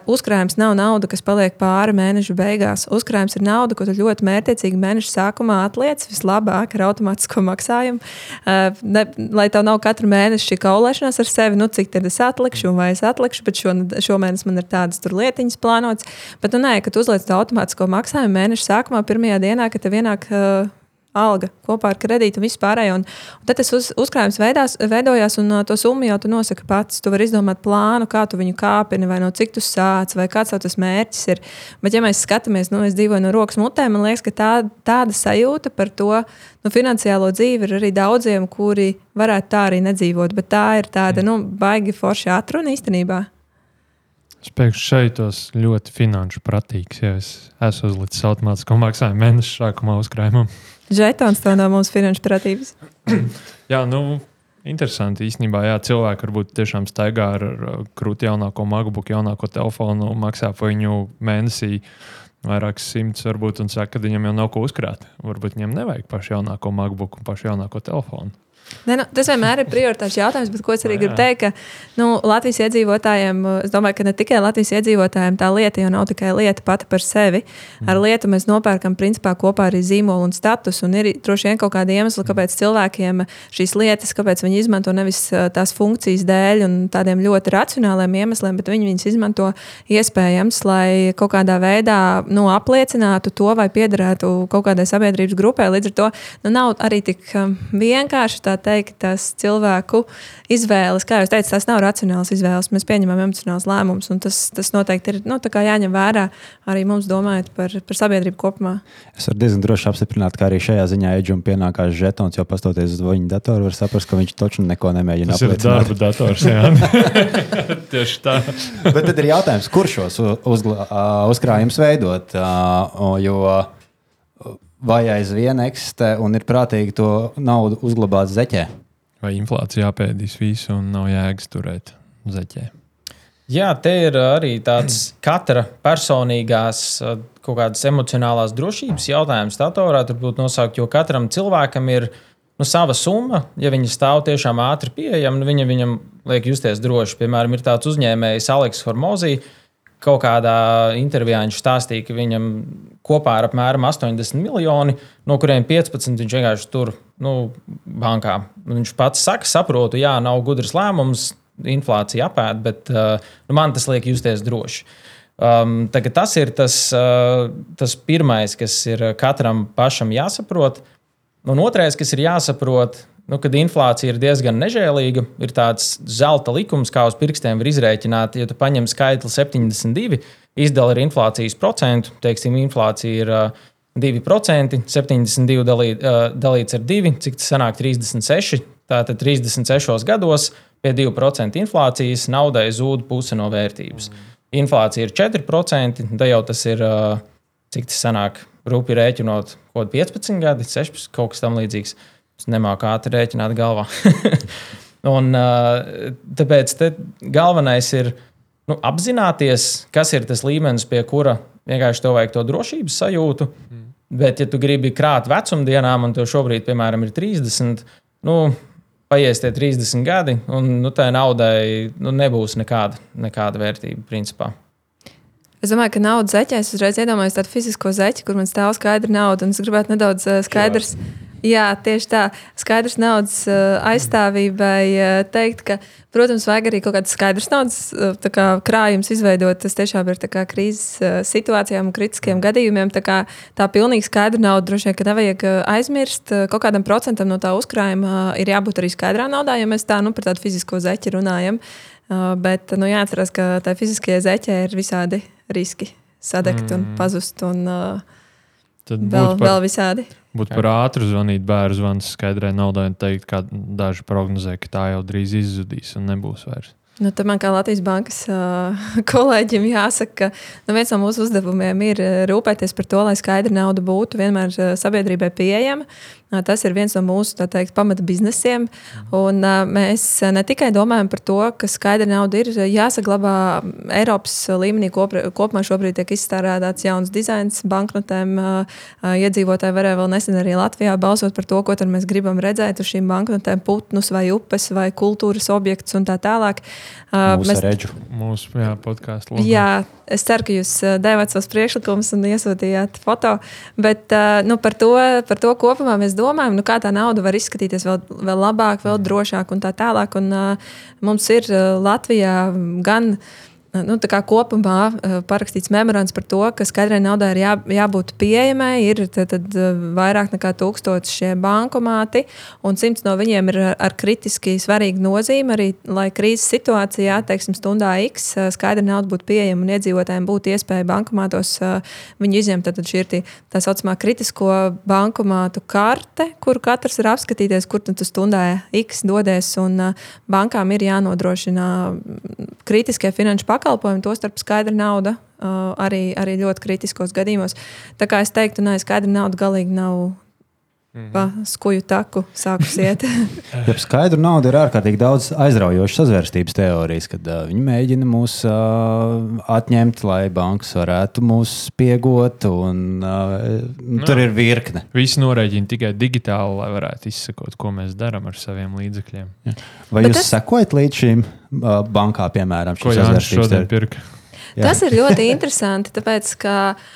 Uzkrājums nav nauda, kas paliek pāri mēneša beigās. Uzkrājums ir nauda, ko tu ļoti mērķiecīgi mēneša sākumā atliec vislabāk ar automātisko maksājumu. Ne, lai tev nav katru mēnesi šī kaulēšanās ar sevi, nu, cik tad es atlikšu un vai es atlikšu, bet šo, šomēnes man ir tādas lietiņas plānotas. Bet, nu, nē, kad uzliec to automātisko maksājumu mēneša sākumā, pirmajā dienā, kad tev ienāk uh, alga kopā ar kredītu un visu pārējo. Un, un tad tas uz, uzkrājums veidās, veidojās, un uh, to summu jau tu nosaki pats. Tu vari izdomāt plānu, kā tu viņu kāpini, vai no cik tu sāc, vai kāds tas mērķis ir. Bet, ja mēs skatāmies, nu, es dzīvoju no rokas mutē, man liekas, ka tā, tāda sajūta par to nu, finansiālo dzīvi ir arī daudziem, kuri varētu tā arī nedzīvot. Bet tā ir tāda nu, baigi forša atruna īstenībā. Es pēkšņi šeitos ļoti finanšu pratīgs, ja es esmu uzlicis automātisko maksājumu mēneša sākumā uzkrājumam. Žetons to no mums finanšu pratības. jā, nu, interesanti īstenībā. Jā, cilvēki varbūt tiešām staigā ar, ar krūti jaunāko MacBook, jaunāko telefonu, maksā par viņu mēnesī vairākus simtus, varbūt, un saka, ka viņam jau nav ko uzkrāt. Varbūt viņam nevajag pašu jaunāko MacBook un pašu jaunāko telefonu. Ne, nu, tas vienmēr ir prioritārs jautājums, bet ko es arī gribu teikt, ka nu, Latvijas iedzīvotājiem, es domāju, ka ne tikai Latvijas iedzīvotājiem tā lieta jau nav tikai lieta pati par sevi. Ar mm. lietu mēs nopērkam principā kopā arī zīmolu un status, un ir droši vien kaut kāda iemesla, kāpēc cilvēkiem šīs lietas, kāpēc viņi izmanto nevis tās funkcijas dēļ un tādiem ļoti racionāliem iemesliem, bet viņi viņus izmanto iespējams, lai kaut kādā veidā nu, apliecinātu to vai piederētu kaut kādai sabiedrības grupai. Līdz ar to nu, nav arī tik vienkārši tā teikt, tas cilvēku izvēles, kā jau teicu, tas nav racionāls izvēles. Mēs pieņemam emocionāls lēmumus, un tas, tas noteikti ir nu, jāņem vērā arī mums domājot par, par sabiedrību kopumā. Es varu diezgan droši apstiprināt, ka arī šajā ziņā Edžam pienākās žetons, jo pastoties uz viņa datoru, var saprast, ka viņš taču neko nemēģina tas apliecināt. Tas ir darba dators. Tieši tā. Bet tad ir jautājums, kur šos uzkrājumus veidot? Jo vai aizvien eksistē un ir prātīgi to naudu uzglabāt zeķē? Vai inflācija apēdīs visu un nav jēgas turēt zeķē? Jā, te ir arī tāds katra personīgās kaut kādas emocionālās drošības jautājums. Tā varētu būt nosaukt, jo katram cilvēkam ir nu, sava summa. Ja viņa stāv tiešām ātri pieejama, nu, viņa viņam liek justies droši. Piemēram, ir tāds uzņēmējs Aleks Formozī, Kaut kādā intervijā viņš stāstīja, ka viņam kopā ir apmēram 80 miljoni, no kuriem 15 viņš vienkārši tur nu, bankā. Viņš pats saka, saprotu, jā, nav gudrs lēmums, inflācija apēd, bet uh, nu, man tas liek justies droši. Um, tas ir tas, uh, tas pirmais, kas ir katram pašam jāsaprot. Un otrais, kas ir jāsaprot, nu, kad inflācija ir diezgan nežēlīga, ir tāds zelta likums, kā uz pirkstiem var izrēķināt. Ja tu paņem skaitli 72, izdala ar inflācijas procentu, teiksim, inflācija ir uh, 2%, 72 dalīt, uh, dalīts ar 2, cik tas sanāk 36. Tātad 36 gados pie 2% inflācijas naudai zūd puse no vērtības. Inflācija ir 4%, tad jau tas ir, uh, cik tas sanāk, rūpīgi rēķinot, kaut 15 gadi, 16, kaut kas tam līdzīgs. Uh, Es nemāku ātri rēķināt galvā. un, tāpēc galvenais ir nu, apzināties, kas ir tas līmenis, pie kura vienkārši tev vajag to drošības sajūtu. Mm. Bet, ja tu gribi krāt vecumdienām, un tev šobrīd, piemēram, ir 30, nu, paies tie 30 gadi, un nu, tai naudai nu, nebūs nekāda, nekāda vērtība principā. Es domāju, ka naudas zeķē es uzreiz iedomājos tādu fizisko zeķi, kur man stāv skaidra nauda, un es gribētu nedaudz skaidrs. Jā Jā, tieši tā. Skaidrs naudas uh, aizstāvībai uh, teikt, ka, protams, vajag arī kaut kādas skaidras naudas uh, kā krājums izveidot. Tas tiešām ir krīzes situācijām un kritiskiem gadījumiem. Tā, kā, tā pilnīgi skaidra nauda droši vien, nevajag aizmirst. Kaut kādam procentam no tā uzkrājuma ir jābūt arī skaidrā naudā, ja mēs tā nu, par tādu fizisko zeķi runājam. Bet nu, jāatcerās, ka tā fiziskajai zeķei ir visādi riski sadegt mm. un pazust. Un, Tad vēl, par... vēl visādi. Būtu par ātru zvanīt bērnu zvanu skaidrai naudai un teikt, ka daži prognozē, ka tā jau drīz izzudīs un nebūs vairs. Nu, tad man kā Latvijas bankas uh, kolēģim jāsaka, ka nu, viens no mūsu uzdevumiem ir rūpēties par to, lai skaidra nauda būtu vienmēr sabiedrībai pieejama. Tas ir viens no mūsu teikt, pamata biznesiem. Un, mēs ne tikai domājam par to, ka skaidra nauda ir jāsaglabā Eiropas līmenī. Kopumā šobrīd tiek izstrādāts jauns dizains banknotēm. Iedzīvotāji varēja vēl nesen arī Latvijā balsot par to, ko mēs gribam redzēt uz šīm banknotēm, putnus vai upes vai kultūras objektus un tā tālāk. Mūsu mēs... redzu. Mūsu podkāstu. Jā, es ceru, ka jūs devāt savus priekšlikumus un iesūtījāt foto. Bet nu, par, to, par to kopumā mēs domājam, nu, kā tā nauda var izskatīties vēl, vēl labāk, vēl drošāk un tā tālāk. Un, uh, mums ir uh, Latvijā gan uh, nu, kopumā eh, parakstīts memorands par to, ka skaidrai naudai ir jā, jābūt pieejamai. Ir tad, tad eh, vairāk nekā tūkstoši šie bankomāti, un simts no viņiem ir ar kritiski svarīgu nozīmi. Arī, lai krīzes situācijā, teiksim, stundā X, eh, skaidra nauda būtu pieejama un iedzīvotājiem būtu iespēja bankomātos viņu izņemt. Tad šī ir tī, tā saucamā kritisko bankomātu karte, kur katrs var apskatīties, kur tu stundā X dodies. Un bankām ir jānodrošina kritiskie finanšu pakalpojumi pakalpojumi, tostarp skaidra nauda, uh, arī, arī ļoti kritiskos gadījumos. Tā kā es teiktu, ka skaidra nauda galīgi nav. -hmm. Pa skuju taku sākus iet. ja skaidru naudu ir ārkārtīgi daudz aizraujošas sazvērstības teorijas, kad uh, viņi mēģina mūs uh, atņemt, lai bankas varētu mūs piegot. Un, uh, nu, tur ir virkne. Visi norēķina tikai digitāli, lai varētu izsekot, ko mēs darām ar saviem līdzekļiem. Ja. Vai Bet jūs es... sekojat līdz šīm uh, bankā, piemēram, teorijas? Jā. Tas ir ļoti interesanti, tāpēc ka uh,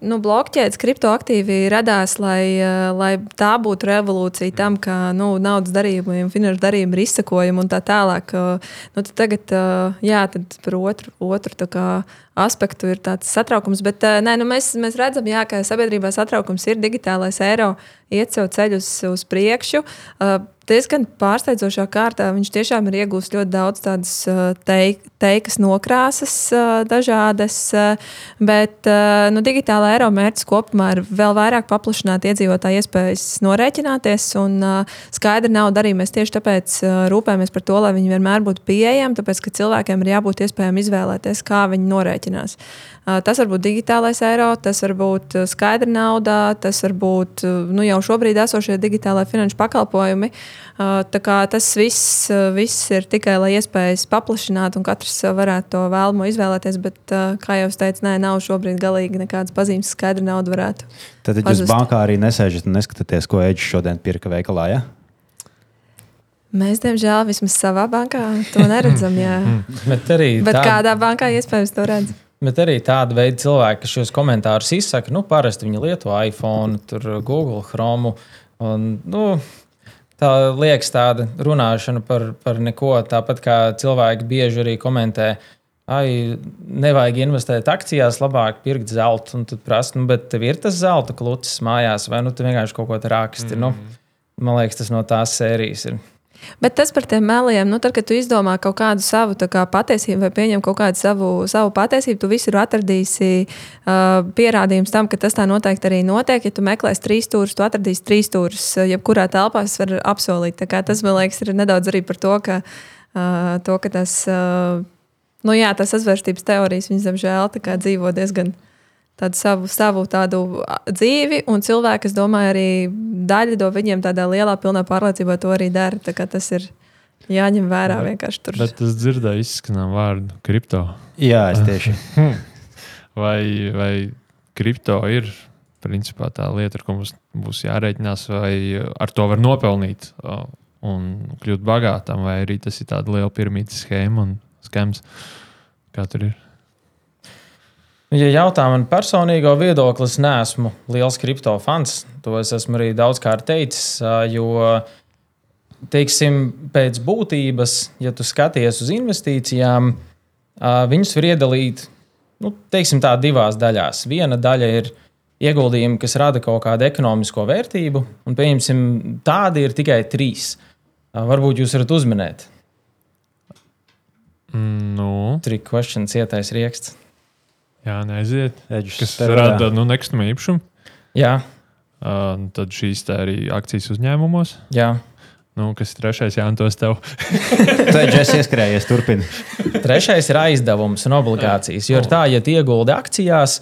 nu, blokķēdes kriptoaktīvi radās, lai, uh, lai tā būtu revolūcija tam, ka nu, naudas darījumi un finanšu darījumi ir izsakojami un tā tālāk. Uh, nu, tagad, jā, tad par otru, otru kā, aspektu ir tāds satraukums, bet nē, nu, mēs, mēs redzam, jā, ka sabiedrībā satraukums ir digitālais eiro, iet sev ceļu uz, uz priekšu diezgan pārsteidzošā kārtā viņš tiešām ir iegūst ļoti daudz tādas teik, teikas nokrāsas, dažādas, bet nu, digitālā eiro mērķis kopumā ir vēl vairāk paplašināt iedzīvotāju iespējas norēķināties, un skaidra nauda arī mēs tieši tāpēc rūpējamies par to, lai viņi vienmēr būtu pieejami, tāpēc ka cilvēkiem ir jābūt iespējām izvēlēties, kā viņi norēķinās. Tas var būt digitālais eiro, tas var būt skaidra nauda, tas var būt nu, jau šobrīd esošie digitālai finanšu pakalpojumi. Tas viss, viss ir tikai lai iespējas paplašināt, un katrs varētu to vēlamo izvēlēties. Bet, kā jau teicu, nē, nav šobrīd galīgi nekādas pazīmes, skaidra nauda varētu. Tad jūs pazust. bankā arī nesēžat un neskatāties, ko Eģis šodien pirka veikalā. Ja? Mēs, diemžēl, vismaz savā bankā to neredzam. Bet, arī Bet tā... kādā bankā iespējams to redzam? Bet arī tāda veida cilvēki, kas šos komentārus izsaka, nu, parasti viņi lieto iPhone, Google, Chrome. Un, nu, tā liekas tāda runāšana par, par neko. Tāpat kā cilvēki bieži arī komentē, ai, nevajag investēt akcijās, labāk pirkt zeltu. Un tad prasa, nu, bet tev ir tas zelta klucis mājās, vai nu tu vienkārši kaut ko tādu raksti. Nu, mm. Nu, man liekas, tas no tās sērijas ir. Bet tas par tiem meliem, nu, tad, kad tu izdomā kaut kādu savu kā, patiesību vai pieņem kaut kādu savu, savu patiesību, tu visur atradīsi uh, pierādījumus tam, ka tas tā noteikti arī notiek. Ja tu meklēsi trīs stūrus, tu atradīsi trīs stūrus, uh, jebkurā telpā es varu apsolīt. Tas, man liekas, ir nedaudz arī par to, ka, uh, to, ka tas, uh, nu, jā, tas sazvērstības teorijas, viņas, diemžēl, dzīvo diezgan tādu savu, savu tādu dzīvi, un cilvēki, es domāju, arī daļa no viņiem tādā lielā, pilnā pārliecībā to arī dara. Tas ir jāņem vērā vienkārši tur. Bet es dzirdēju, izskanām vārdu kripto. Jā, es tieši. vai, vai kripto ir principā tā lieta, ar ko mums būs jārēķinās, vai ar to var nopelnīt un kļūt bagātam, vai arī tas ir tāds liels piramīdas schēma un skēms, kā tur ir. Ja jautā man personīgo viedokli, es neesmu liels kripto fans. To es esmu arī daudzkārt teicis. Jo, teiksim, pēc būtības, ja tu skaties uz investīcijām, viņus var iedalīt nu, teiksim, tā, divās daļās. Viena daļa ir ieguldījumi, kas rada kaut kādu ekonomisko vērtību, un pieņemsim, tādi ir tikai trīs. Varbūt jūs varat uzminēt. Mm, nu. Trīs questions, ietais rieksts. Jā, neaiziet. Eģis kas rada nu, nekustamā īpašumu. Jā. Uh, tad šīs tā arī akcijas uzņēmumos. Jā. Nu, kas ir trešais, Jā, tos tev. Tu esi ieskrējies, turpini. Trešais ir aizdevums un obligācijas. Jo ir tā, ja ieguldi akcijās,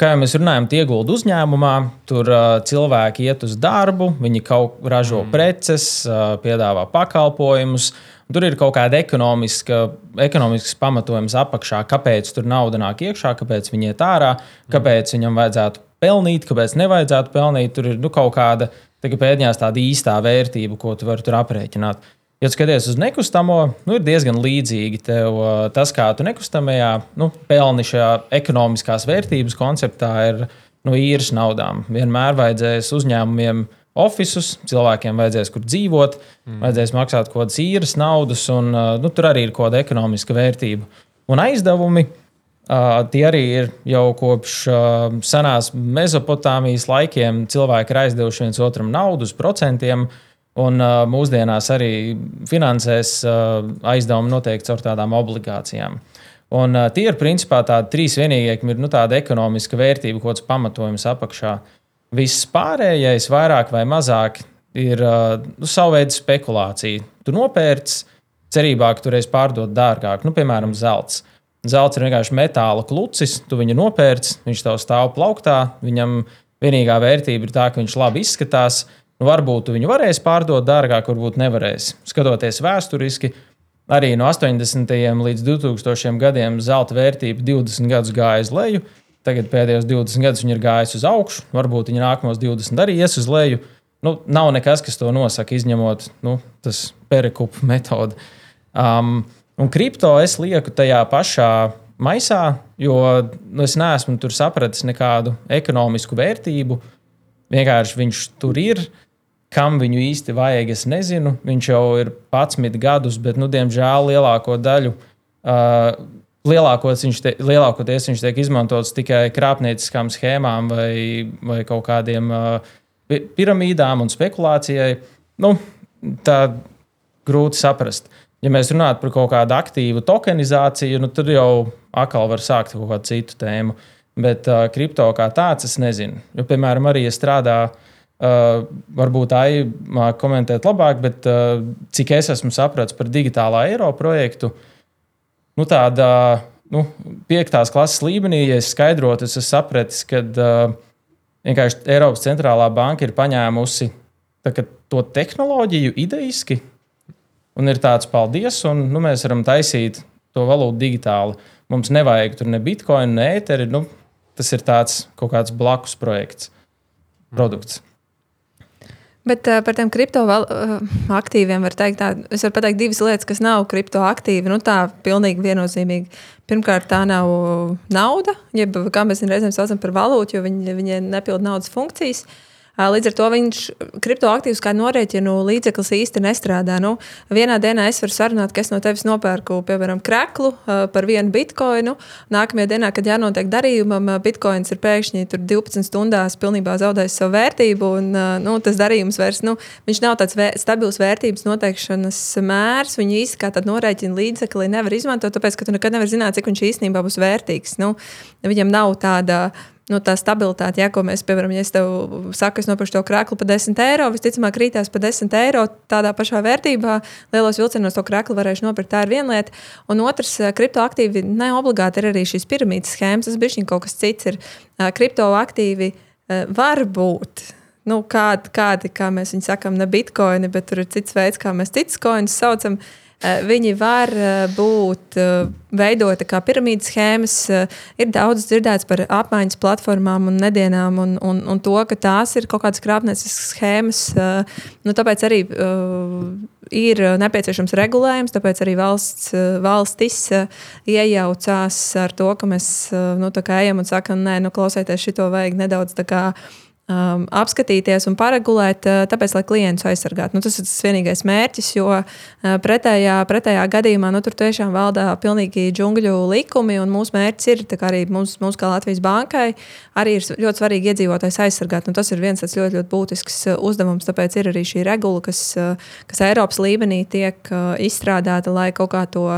kā jau mēs runājam, ieguldi uzņēmumā, tur uh, cilvēki iet uz darbu, viņi kaut kā ražo mm. preces, uh, piedāvā pakalpojumus. Tur ir kaut kāda ekonomiska, ekonomisks pamatojums apakšā, kāpēc tur nauda nāk iekšā, kāpēc viņi iet ārā, kāpēc viņam vajadzētu pelnīt, kāpēc nevajadzētu pelnīt. Tur ir nu, kaut kāda pēdējās tāda īstā vērtība, ko tu vari tur aprēķināt. Ja skaties uz nekustamo, nu, ir diezgan līdzīgi tev tas, kā tu nekustamajā nu, pelni šajā ekonomiskās vērtības konceptā, ir nu, īres naudām. Vienmēr vajadzēs uzņēmumiem oficius, cilvēkiem vajadzēs kur dzīvot, mm. vajadzēs maksāt kaut kādas īres naudas, un nu, tur arī ir kaut kāda ekonomiska vērtība. Un aizdevumi uh, tie arī ir jau kopš uh, senās Mesopotāmijas laikiem. Cilvēki ir aizdevuši viens otram naudu uz procentiem. Un uh, mūsdienās arī finansēs uh, aizdevumi noteikti caur tādām obligācijām. Un, uh, tie ir principā tādi trīs vienīgie, kam ir nu, tāda ekonomiska vērtība, kaut kāds pamatojums apakšā. Uh, Viss pārējais, vairāk vai mazāk, ir uh, nu, savu veidu spekulācija. Tu nopērci cerībā, ka tu varēsi pārdot dārgāk, nu, piemēram, zelts. Zelts ir vienkārši metāla klucis, tu viņu nopērci, viņš tev stāv plauktā, viņam vienīgā vērtība ir tā, ka viņš labi izskatās. Nu, varbūt viņu varēs pārdot dārgāk, varbūt nevarēs. Skatoties vēsturiski, arī no 80. līdz 2000 gadiem zelta vērtība 20 gadus gāja uz leju. Tagad pēdējos 20 gadus viņi ir gājuši uz augšu, varbūt viņi nākamos 20 arī ies uz leju. Nu, nav nekas, kas to nosaka, izņemot nu, tas perekupu metodi. Um, un kripto es lieku tajā pašā maisā, jo nu, es neesmu tur sapratis nekādu ekonomisku vērtību. Vienkārši viņš tur ir. Kam viņu īsti vajag, es nezinu. Viņš jau ir 11 gadus, bet, nu, diemžēl, lielāko daļu uh, lielākoties viņš, te, lielākoties viņš tiek izmantots tikai krāpnieciskām schēmām vai, vai kaut kādiem uh, piramīdām un spekulācijai. Nu, tā grūti saprast. Ja mēs runājam par kaut kādu aktīvu tokenizāciju, nu, tad jau atkal var sākt kaut kādu citu tēmu. Bet uh, kripto kā tāds, es nezinu. Jo, piemēram, arī ja strādā, uh, varbūt tā ir komentēt labāk, bet uh, cik es esmu sapratis par digitālā eiro projektu, uh, nu, tādā nu, piektās klases līmenī, ja es skaidrotu, es sapratu, ka uh, vienkārši Eiropas centrālā banka ir paņēmusi tā, to tehnoloģiju idejiski, un ir tāds paldies, un nu, mēs varam taisīt to valūtu digitāli. Mums nevajag tur ne bitkoinu, ne ēteri. Nu, tas ir tāds kaut kāds blakus projekts, produkts. Bet uh, par tiem kriptoaktīviem uh, var teikt, tā, es varu pateikt divas lietas, kas nav kriptoaktīvi. Nu, tā pilnīgi viennozīmīgi. Pirmkārt, tā nav nauda, jeb kā mēs reizēm saucam par valūtu, jo viņi, viņi nepilda naudas funkcijas. Uh, Līdz ar to viņš kriptoaktīvs kā norēķinu līdzeklis īsti nestrādā. Nu, vienā dienā es varu sarunāt, ka es no tevis nopērku, piemēram, kreklu par vienu bitkoinu. Nākamajā dienā, kad jānotiek darījumam, bitkoins ir pēkšņi 12 stundās pilnībā zaudējis savu vērtību. Un, nu, tas darījums vairs nu, nav tāds vē, stabils vērtības noteikšanas mērs. Viņu īsti kā tādu norēķinu līdzekli nevar izmantot, tāpēc ka tu nekad nevari zināt, cik viņš īstenībā būs vērtīgs. Nu, viņam nav tāda nu, tā stabilitāte, ja, ko mēs, piemēram, ja es tev saku, es nopirku to krāklu par 10 eiro, visticamāk, krītās par 10 eiro tādā pašā vērtībā. Lielos vilcienos to krāklu varēšu nopirkt. Tā ir viena lieta. Un otrs, kriptoaktīvi ne obligāti ir arī šīs piramīdas schēmas. Tas bija kaut kas cits. Ir kriptoaktīvi var būt. Nu, kādi, kādi, kā mēs viņu sakām, ne bitkoini, bet tur ir cits veids, kā mēs citus koinus saucam. Uh, Eh, viņi var eh, būt eh, veidoti kā piramīdas schēmas. Ir daudz dzirdēts par apmaiņas platformām un nedienām, un, un, un to, ka tās ir kaut kādas krāpnieciskas schēmas. Nu, tāpēc arī ir nepieciešams regulējums, tāpēc arī valsts, valstis iejaucās ar to, ka mēs nu, ejam un sakam, nē, nu, klausieties, šito vajag nedaudz tā kā um, apskatīties un paregulēt, uh, tāpēc, lai klientus aizsargātu. Nu, tas ir tas vienīgais mērķis, jo uh, pretējā, pretējā gadījumā nu, tur tiešām valdā pilnīgi džungļu likumi, mūsu mērķis ir, arī mums, mums kā Latvijas bankai, arī ir ļoti svarīgi iedzīvotājs aizsargāt. Nu, tas ir viens ļoti, ļoti būtisks uh, uzdevums, tāpēc ir arī šī regula, kas, uh, kas Eiropas līmenī tiek uh, izstrādāta, lai kaut kā to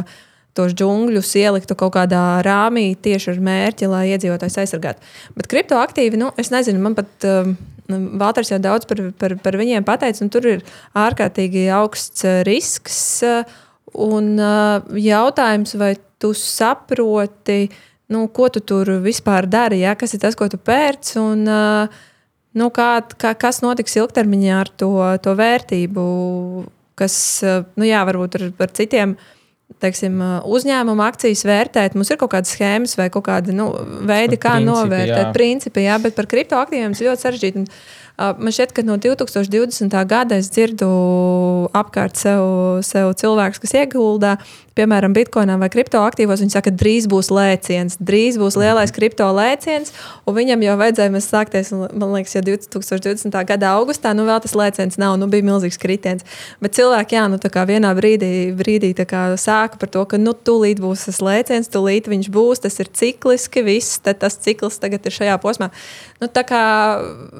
tos džungļus ieliktu kaut kādā rāmī tieši ar mērķi, lai iedzīvotājs aizsargātu. Bet kriptoaktīvi, nu, es nezinu, man pat. Um, Valters jau daudz par, par, par viņiem pateica, un tur ir ārkārtīgi augsts uh, risks. Uh, un uh, jautājums, vai tu saproti, nu, ko tu tur vispār dari, ja? kas ir tas, ko tu pērc, un uh, nu, kā, kā, kas notiks ilgtermiņā ar to, to vērtību, kas, uh, nu, jā, varbūt ar, ar citiem teiksim, uzņēmuma akcijas vērtēt. Mums ir kaut kādas schēmas vai kaut kādi nu, veidi, kā principi, novērtēt, jā. principi, jā, bet par kriptoaktīviem tas ļoti sarežģīti. Man šķiet, ka no 2020. gada es dzirdu apkārt sev, sev cilvēkus, kas iegulda piemēram, bitkoinā vai kriptoaktīvos, viņi saka, ka drīz būs lēciens, drīz būs lielais kripto lēciens, un viņam jau vajadzēja sākties, man liekas, jau 2020. gada augustā, nu vēl tas lēciens nav, nu bija milzīgs kritiens. Bet cilvēki, jā, nu tā kā vienā brīdī, brīdī kā sāka par to, ka, nu, tūlīt būs tas lēciens, tūlīt viņš būs, tas ir cikliski, viss, tas cikls tagad ir šajā posmā. Nu, tā kā,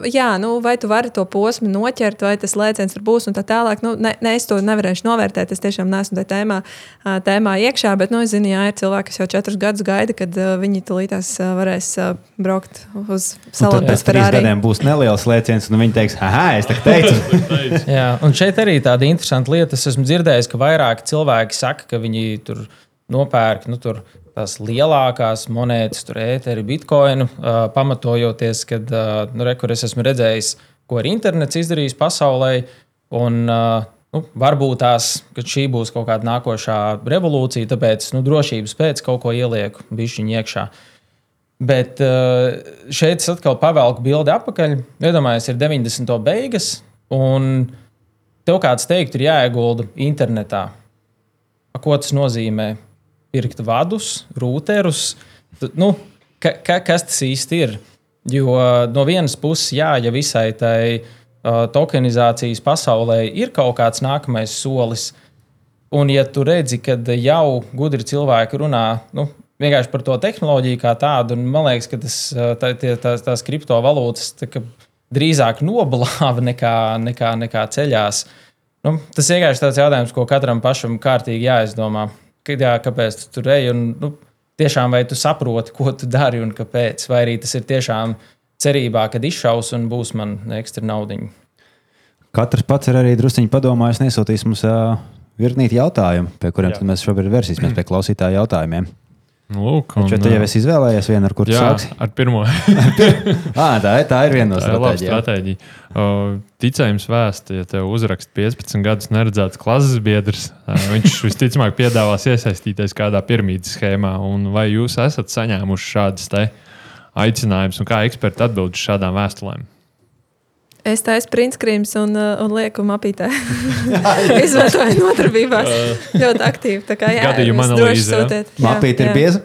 jā, nu, vai tu vari to posmu noķert, vai tas lēciens tur būs un tā tālāk, nu, ne, ne es to nevarēšu novērtēt, es tiešām neesmu tajā tēmā tēmā iekšā, bet nu, es zinu, jā, ir cilvēki, kas jau četrus gadus gaida, kad viņi tulītās varēs braukt uz salonu. Pēc trīs gadiem būs neliels lēciens, un viņi teiks, ah, es teicu. jā, un šeit arī tāda interesanta lieta. Es esmu dzirdējis, ka vairāki cilvēki saka, ka viņi tur nopērk nu, tur tās lielākās monētas, tur ēteri, bitkoinu, uh, pamatojoties, ka uh, nu, re, es esmu redzējis, ko ir internets izdarījis pasaulē. Un, uh, Nu, varbūt tās, šī būs kaut kāda nākošā revolūcija, tāpēc nu, drošības pēc kaut ko ielieku bišķiņu iekšā. Bet eh, šeit es atkal pavelku bildi atpakaļ. Iedomājieties, ir 90. beigas, un tev kāds teikt, ir jāiegulda internetā. Ko tas nozīmē? Pirkt vadus, rūterus. Nu, ka, ka, kas tas īsti ir? Jo no vienas puses, jā, ja visai tai tokenizācijas pasaulē ir kaut kāds nākamais solis. Un, ja tu redzi, ka jau gudri cilvēki runā nu, vienkārši par to tehnoloģiju kā tādu, un man liekas, ka tas, tā, tie, tās, tās kriptovalūtas tā, drīzāk noblāva nekā, nekā, nekā ceļās. Nu, tas vienkārši tāds jautājums, ko katram pašam kārtīgi jāizdomā. Kad, jā, kāpēc tu tur ej? Un, nu, tiešām vai tu saproti, ko tu dari un kāpēc? Vai arī tas ir tiešām cerībā, ka izšaus un būs man ekstra naudiņa. Katrs pats ir arī druskuļi padomājis, nesūtīs mums uh, virknīt jautājumu, pie kuriem mēs šobrīd vērsīsimies pie klausītāju jautājumiem. Lūk, un, Šo tu jau esi izvēlējies vienu, ar kuru sāksi? Ar pirmo. à, tā, ir, tā ir viena no stratēģijām. Uh, ticējums vēsta, ja tev uzrakst 15 gadus neredzēts klases biedrs, uh, viņš visticamāk piedāvās iesaistīties kādā piramīdas schēmā. Vai jūs esat saņēmuši šādas teikt? aicinājums un kā eksperti atbild uz šādām vēstulēm? Es taisu printskrīmus un, uh, un lieku mapītē. Izmantoju nodarbībās ļoti aktīvi. Tā kā jā, gadījuma analīze. Mapīte ir bieza.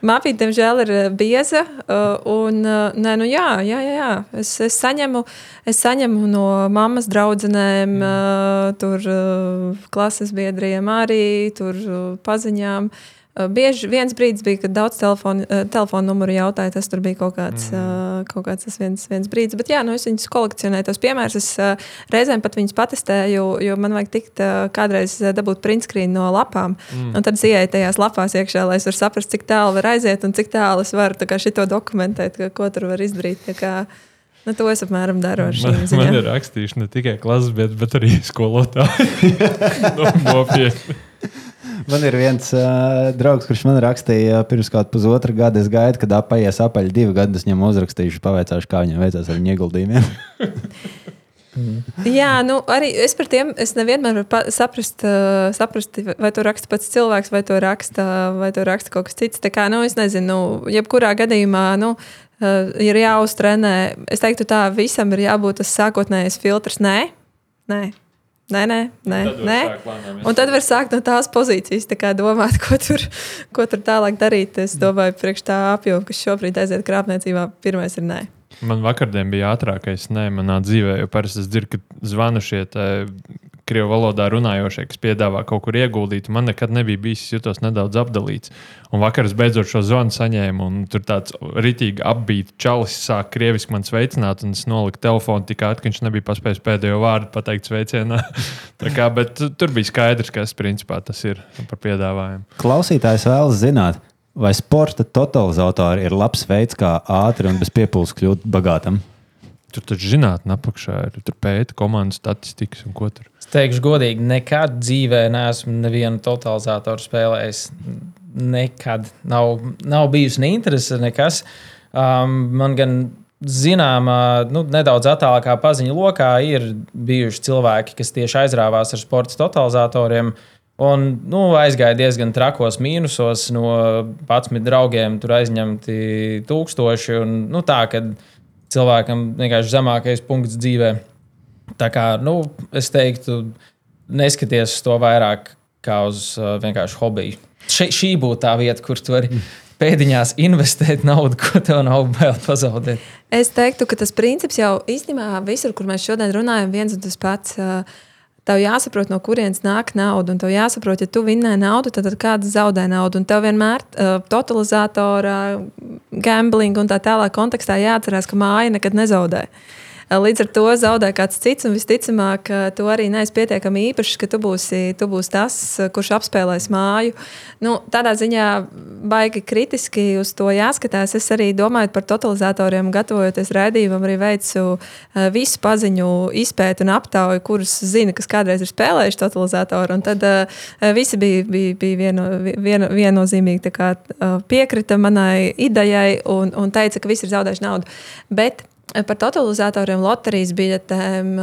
Mapīte, diemžēl, ir uh, bieza. Uh, un, nē, nu jā, jā, jā, jā. Es, es, saņemu, es saņemu no mammas draudzenēm, mm. tur klases biedriem arī, tur paziņām. Uh, Bieži viens brīdis bija, kad daudz telefonu, telefonu numuru jautāja. Tas bija kaut kāds, mm. kaut kāds tas viens, viens brīdis. Bet jā, nu, es viņus kolekcionēju, tos piemērus. Es reizēm pat viņus patestēju, jo man vajag tikt kādreiz dabūt printskrīnu no lapām. Mm. Un tad ienāku tajās lapās iekšā, lai es varētu saprast, cik tālu var aiziet un cik tālu es varu šo dokumentēt, ko tur var izdarīt. Nu, to es apmēram daru ar šīm ziņām. Man ir rakstījuši ne tikai klases, bet, bet arī skolotāji. Nopietni. Man ir viens uh, draugs, kurš man rakstīja pirms kāda pusotra gada. Es gaidu, kad apaies apaļ divi gadi. Es viņam uzrakstīšu, pavaicāšu, kā viņam veicās ar viņa ieguldījumiem. Jā, nu, arī es par tiem es nevienmēr varu saprast, uh, saprast, vai to raksta pats cilvēks, vai to raksta, vai to raksta kaut kas cits. Tā kā, nu, es nezinu, nu, jebkurā gadījumā, nu, uh, ir jāuztrenē. Es teiktu, tā visam ir jābūt tas sākotnējais filtrs. Nē, nē. Nē, nē, nē. nē. Un tad var sākt no tās pozīcijas, tā domāt, ko tur, ko tur tālāk darīt. Es domāju, priekš tā apjoma, kas šobrīd aiziet krāpniecībā, pirmais ir nē. Man vakardien bija ātrākais nē, manā dzīvē, jo parasti es dzirdu, ka zvanu šie krievu valodā runājošie, kas piedāvā kaut kur ieguldīt. Man nekad nebija bijis, jutos nedaudz apdalīts. Un vakar es beidzot šo zvanu saņēmu, un tur tāds rītīgi apbīts čalis sāk krieviski man sveicināt, un es noliku telefonu tik ātri, ka viņš nebija paspējis pēdējo vārdu pateikt sveicienā. kā, bet tur bija skaidrs, kas principā tas ir par piedāvājumu. Klausītājs vēlas zināt. Vai sporta totalizatori ir labs veids, kā ātri un bez piepūles kļūt bagātam? Tur taču zinātnē apakšā ir pēta komandas statistikas un ko tur. Teikšu, godīgi, nekad dzīvē neesmu nevienu totalizatoru spēlējis. Nekad nav, nav bijusi ne interese, nekas. Um, man gan zināmā, nu, nedaudz attālākā paziņu lokā ir bijuši cilvēki, kas tieši aizrāvās ar sporta totalizatoriem. Un nu, aizgāja diezgan trakos mīnusos, no 11 draugiem tur aizņemti tūkstoši. Un, nu, tā, kad cilvēkam vienkārši zemākais punkts dzīvē. Tā kā nu, es teiktu, neskaties uz to vairāk kā uz uh, vienkārši hobiju. Še, šī būtu tā vieta, kur tu vari pēdiņās investēt naudu, ko tev nav bail pazaudēt. Es teiktu, ka tas princips jau īstenībā visur, kur mēs šodien runājam, viens un tas pats. Tev jāsaprot, no kurienes nāk nauda. Un tev jāsaprot, ja tu vinnē naudu, tad, tad kāds zaudē naudu. Un tev vienmēr uh, totalizatorā, gambling un tā tālāk kontekstā jāatcerās, ka māja nekad nezaudē. Uh, Līdz ar to zaudē kāds cits, un visticamāk, tu arī neesi pietiekami īpašs, ka tu būsi, tu būsi tas, kurš apspēlēs māju. Nu, tādā ziņā baigi kritiski uz to jāskatās. Es arī domāju par totalizatoriem, gatavojoties raidījumam, arī veicu visu paziņu izpēti un aptauju, kurus zina, kas kādreiz ir spēlējuši totalizatoru. Un tad uh, visi bija, bija, bija vieno, vieno, viennozīmīgi kā, uh, piekrita manai idejai un, un teica, ka visi ir zaudējuši naudu. Bet par totalizatoriem, loterijas biļetēm,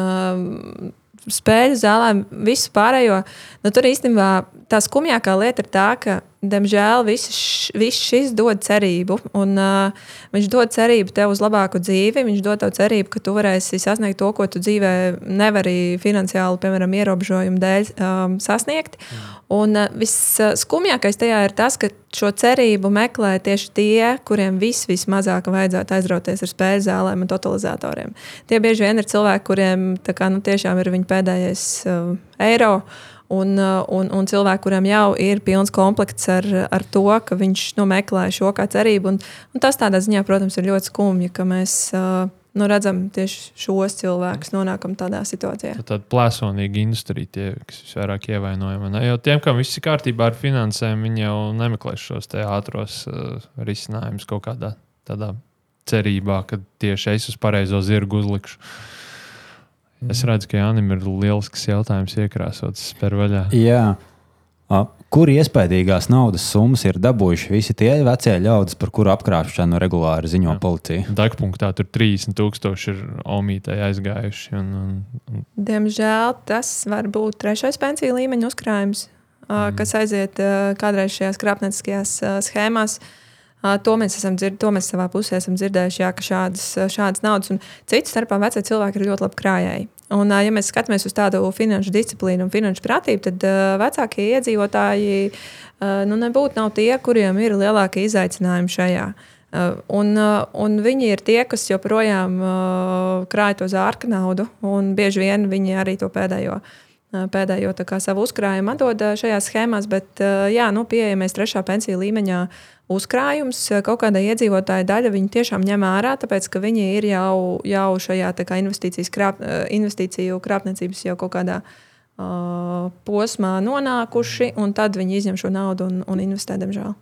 spēļu zālēm, visu pārējo. Nu, tur īstenībā tā skumjākā lieta ir tā, ka diemžēl viss, viss šis dod cerību. Un, uh, viņš dod cerību tev uz labāku dzīvi. Viņš dod tev cerību, ka tu varēsi sasniegt to, ko tu dzīvē nevari finansiāli, piemēram, ierobežojumu dēļ um, sasniegt. Mm. Un uh, visskumjākais tajā ir tas, ka šo cerību meklē tieši tie, kuriem vis, vismazāk vajadzētu aizrauties ar spēļu zālēm un totalizatoriem. Tie bieži vien ir cilvēki, kuriem kā, nu, tiešām ir viņa pēdējais uh, eiro. Un, uh, un, un cilvēki, kuriem jau ir pilns komplekts ar, ar to, ka viņš nu, meklē šo kā cerību. Un, un tas tādā ziņā, protams, ir ļoti skumji, ka mēs uh, nu, redzam tieši šos cilvēkus nonākam tādā situācijā. Tāda plēsonīga industrija, tie, kas visvairāk ievainojama. Ne? Jo tiem, kam viss ir kārtībā ar finansēm, viņi jau nemeklēs šos ātros uh, risinājumus kaut kādā tādā cerībā, ka tieši es uz pareizo zirgu uzlikšu. Es redzu, ka Jānis ir lielisks jautājums iekrāsots per vaļā. Jā. Kur iespējīgās naudas summas ir dabūjuši visi tie vecie ļaudis, par kuru apkrāpšanu regulāri ziņo Jā. policija? Dagpunktā tur 30,000 ir omītē aizgājuši. Un, un, un... Diemžēl tas var būt trešais pensiju līmeņa uzkrājums, mm. kas aiziet kādreiz šajās krāpnieciskajās schēmās. To mēs, dzird, to mēs savā pusē esam dzirdējuši, jā, ka šādas, šādas naudas un citu starpā vecie cilvēki ir ļoti labi krājēji. Un, ja mēs skatāmies uz tādu finanšu disciplīnu un finanšu prātību, tad uh, vecākie iedzīvotāji uh, nu, nebūtu tie, kuriem ir lielākie izaicinājumi šajā. Uh, un, un viņi ir tie, kas joprojām krāj to zārka naudu, un bieži vien viņi arī to pēdējo. Pēdējo kā, savu uzkrājumu atdod šajās schēmās, bet jā, nu, pieejamies trešā pensiju līmeņa uzkrājums kaut kādai iedzīvotāju daļai viņi tiešām ņem ārā, tāpēc ka viņi ir jau, jau šajā kā, krāp, investīciju krāpniecības jau kaut kādā uh, posmā nonākuši, un tad viņi izņem šo naudu un, un investē, diemžēl.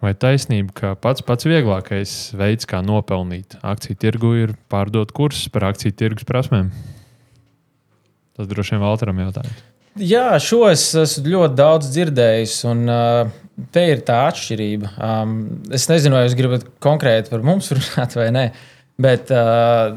Vai taisnība, ka pats pats vieglākais veids, kā nopelnīt akciju tirgu, ir pārdot kursus par akciju tirgus prasmēm? Tas droši vien Valteram jautājums. Jā, šo es esmu ļoti daudz dzirdējis, un uh, te ir tā atšķirība. Um, es nezinu, vai jūs gribat konkrēti par mums runāt vai nē, bet uh,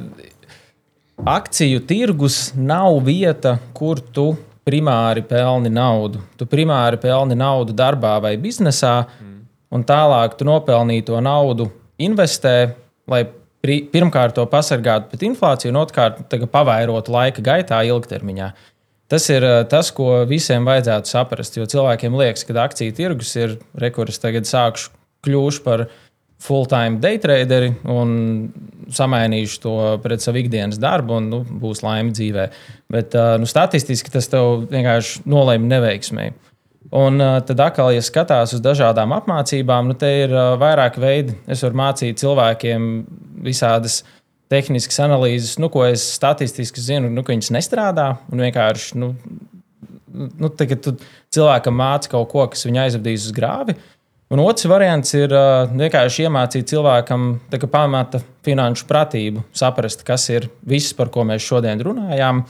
akciju tirgus nav vieta, kur tu primāri pelni naudu. Tu primāri pelni naudu darbā vai biznesā, mm. un tālāk tu nopelnīto naudu investē, lai pirmkārt to pasargātu pret inflāciju, un otrkārt pavairotu laika gaitā ilgtermiņā. Uh, Tas ir eh, tas, ko visiem vajadzētu saprast. Jo cilvēkiem liekas, ka akciju tirgus ir rekurs, tagad sākšu kļūšu par full-time day traderi un samainīšu to pret savu ikdienas darbu, un nu, būs laime dzīvē. Bet eh, nu, statistiski tas tev vienkārši nolēma neveiksmēji. Un uh, tad atkal, ja skatās uz dažādām apmācībām, nu, te ir uh, vairāk veidi. Es varu mācīt cilvēkiem visādas uh, tehniskas analīzes, nu, ko es statistiski zinu, nu, ka viņas nestrādā. Un vienkārši, nu, nu, tagad tu cilvēkam māci kaut ko, kas viņu aizvedīs uz grāvi. Un otrs variants ir uh, vienkārši iemācīt cilvēkam pamata finanšu pratību, saprast, kas ir viss, par ko mēs šodien runājām,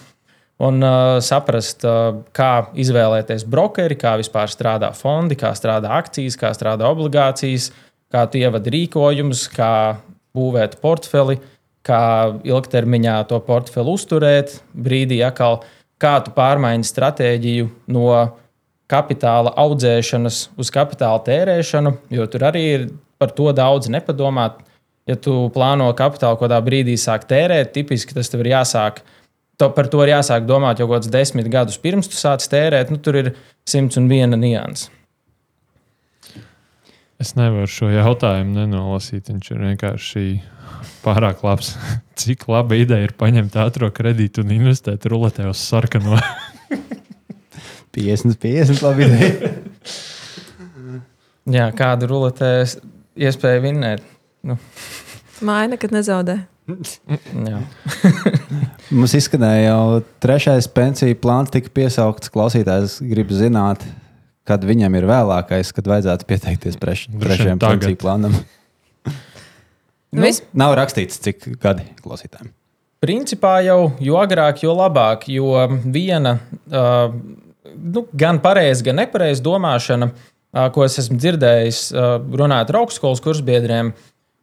un uh, saprast, uh, kā izvēlēties brokeri, kā vispār strādā fondi, kā strādā akcijas, kā strādā obligācijas, kā tu ievadi rīkojumus, kā būvēt portfeli, kā ilgtermiņā to portfeli uzturēt, brīdī atkal, kā tu pārmaini stratēģiju no kapitāla audzēšanas uz kapitāla tērēšanu, jo tur arī ir par to daudz nepadomāt. Ja tu plāno kapitālu kādā brīdī sākt tērēt, tipiski tas tev ir jāsāk. To, par to ir jāsāk domāt jau kaut kādus desmit gadus pirms tu sāc tērēt. Nu, tur ir simts un viena nianses. Es nevaru šo jautājumu nenolasīt. Viņš ir vienkārši pārāk labs. Cik laba ideja ir paņemt ātrā kredītu un investēt ruletē uz sarkano? 50, 50 labi ideja. Jā, kādu ruletē iespēju vinnēt? Nu. Māja nekad nezaudē. Jā. Mums izskanēja jau trešais pensiju plāns, tika piesaukts. Klausītājs grib zināt, kad viņam ir vēlākais, kad vajadzētu pieteikties preš, trešajam pensiju plānam. Nu, Vis... Nav rakstīts, cik gadi klausītājiem. Principā jau jo agrāk, jo labāk, jo viena uh, nu, gan pareiza, gan nepareiza domāšana, ko es esmu dzirdējis, runājot ar augstskolas kursbiedriem.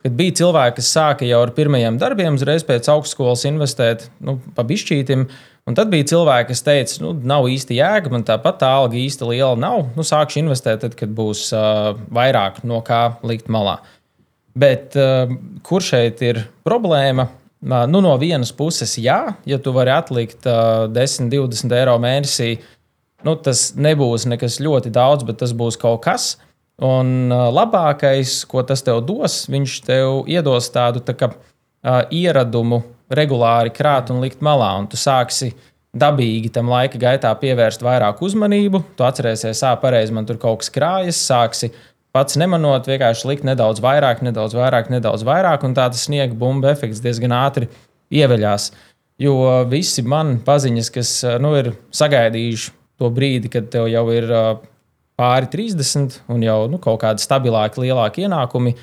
Kad bija cilvēki, kas sāka jau ar pirmajiem darbiem, uzreiz pēc augstskolas investēt, nu, pa bišķītim, un tad bija cilvēki, kas teica, nu, nav īsti jēga, man tāpat tā alga īsti liela nav. Nu, sākšu investēt, tad, kad būs uh, vairāk no kā likt malā. Bet uh, kur šeit ir problēma? Uh, nu, no vienas puses, jā, ja tu vari atlikt uh, 10, 20 eiro mēnesī, nu, tas nebūs nekas ļoti daudz, bet tas būs kaut kas. Un uh, labākais, ko tas tev dos, viņš tev iedos tādu tā kā, uh, ieradumu regulāri krāt un likt malā. Un tu sāksi dabīgi tam laika gaitā pievērst vairāk uzmanību. Tu atcerēsies, ah, pareizi, man tur kaut kas krājas, sāksi pats nemanot, vienkārši likt nedaudz vairāk, nedaudz vairāk, nedaudz vairāk, un tā tas sniega bumbu efekts diezgan ātri ieveļās. Jo visi man paziņas, kas nu, ir sagaidījuši to brīdi, kad tev jau ir pāri 30 un jau nu, kaut kādi stabilāki, lielāki ienākumi,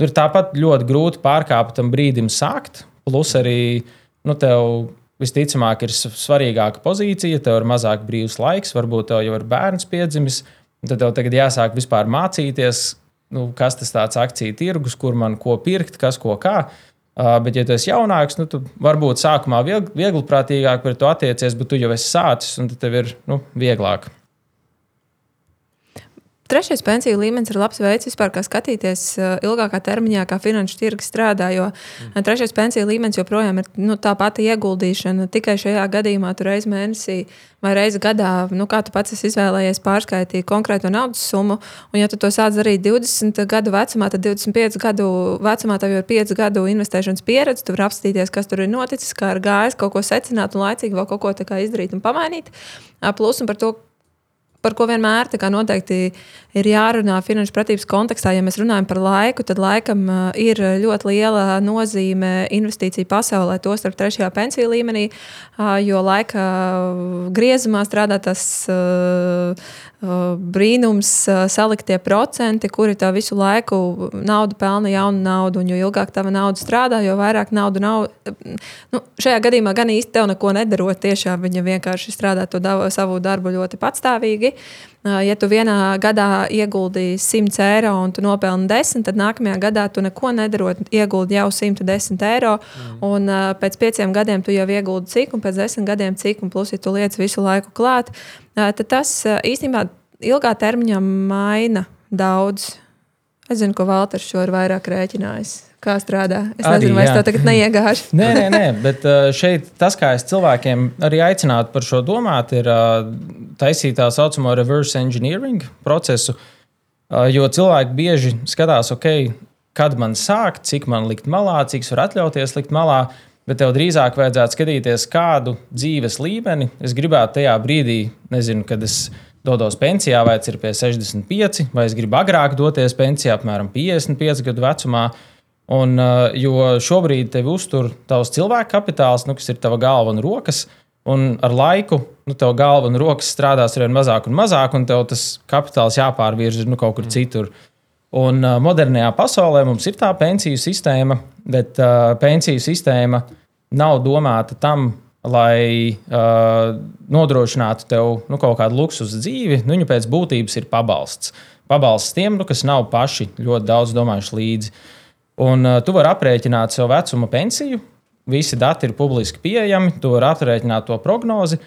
ir tāpat ļoti grūti pārkāpt tam brīdim sākt. Plus arī nu, tev visticamāk ir svarīgāka pozīcija, tev ir mazāk brīvs laiks, varbūt tev jau ir bērns piedzimis. Tad tev tagad jāsāk vispār mācīties, nu, kas tas tāds akciju tirgus, kur man ko pirkt, kas ko kā. Uh, bet, ja tu esi jaunāks, nu, tu varbūt sākumā viegl, vieglprātīgāk par to attiecies, bet tu jau esi sācis un tev ir nu, vieglāk. Trešais pensiju līmenis ir labs veids vispār, kā skatīties uh, ilgākā termiņā, kā finanšu tirgi strādā. Jo mm. trešais pensiju līmenis joprojām ir nu, tā pati ieguldīšana. Tikai šajā gadījumā tur reizes mēnesī vai reizes gadā, nu, kā tu pats izvēlējies, pārskaitīt konkrēto naudas summu. Un, ja tu to sāc darīt 20 gadu vecumā, tad 25 gadu vecumā tev jau ir 5 gadu investēšanas pieredze. Tu vari apstīties, kas tur ir noticis, kā ir gājis, kaut ko secināt un laicīgi vēl kaut ko izdarīt un pamainīt. Plus un par to, par ko vienmēr noteikti ir jārunā finanšu pratības kontekstā. Ja mēs runājam par laiku, tad laikam ir ļoti liela nozīme investīciju pasaulē, tostarp trešajā pensiju līmenī, jo laika griezumā strādā tas brīnums, saliktie procenti, kuri tev visu laiku naudu pelna jaunu naudu. Un jo ilgāk tava nauda strādā, jo vairāk naudu nav. Nu, šajā gadījumā gan īsti tev neko nedarot, tiešām viņa vienkārši strādā to savu darbu ļoti patstāvīgi. Ja tu vienā gadā ieguldīji 100 eiro un tu nopelni 10, tad nākamajā gadā tu neko nedarot, ieguldi jau 110 eiro. Mm. Un uh, pēc pieciem gadiem tu jau ieguldi cik, un pēc desmit gadiem cik, un plus, ja tu liec visu laiku klāt, uh, tad tas uh, īstenībā ilgā termiņā maina daudz. Es zinu, ka Valters šo ir vairāk rēķinājis kā strādā. Es arī, nezinu, vai es to tagad neiegāšu. nē, nē, nē, bet šeit tas, kā es cilvēkiem arī aicinātu par šo domāt, ir taisīt tā saucamo reverse engineering procesu. Jo cilvēki bieži skatās, ok, kad man sākt, cik man likt malā, cik var atļauties likt malā. Bet tev drīzāk vajadzētu skatīties, kādu dzīves līmeni es gribētu tajā brīdī, nezinu, kad es dodos pensijā, vai tas ir pie 65, vai es gribu agrāk doties pensijā, apmēram 55 gadu vecumā. Uh, Un, uh, jo šobrīd tevi uztur tavs cilvēka kapitāls, nu, kas ir tava galva un rokas. Un ar laiku nu, tev galva un rokas strādās ar vien mazāk un mazāk, un tev tas kapitāls jāpārvirza nu, kaut kur mm. citur. Un uh, modernajā pasaulē mums ir tā pensiju sistēma, bet uh, pensiju sistēma nav domāta tam, lai uh, nodrošinātu tev nu, kaut kādu luksus dzīvi. Nu, viņa pēc būtības ir pabalsts. Pabalsts tiem, nu, kas nav paši ļoti daudz domājuši līdzi. Un uh, tu vari aprēķināt savu vecuma pensiju. Visi dati ir publiski pieejami, tu vari aprēķināt to prognozi.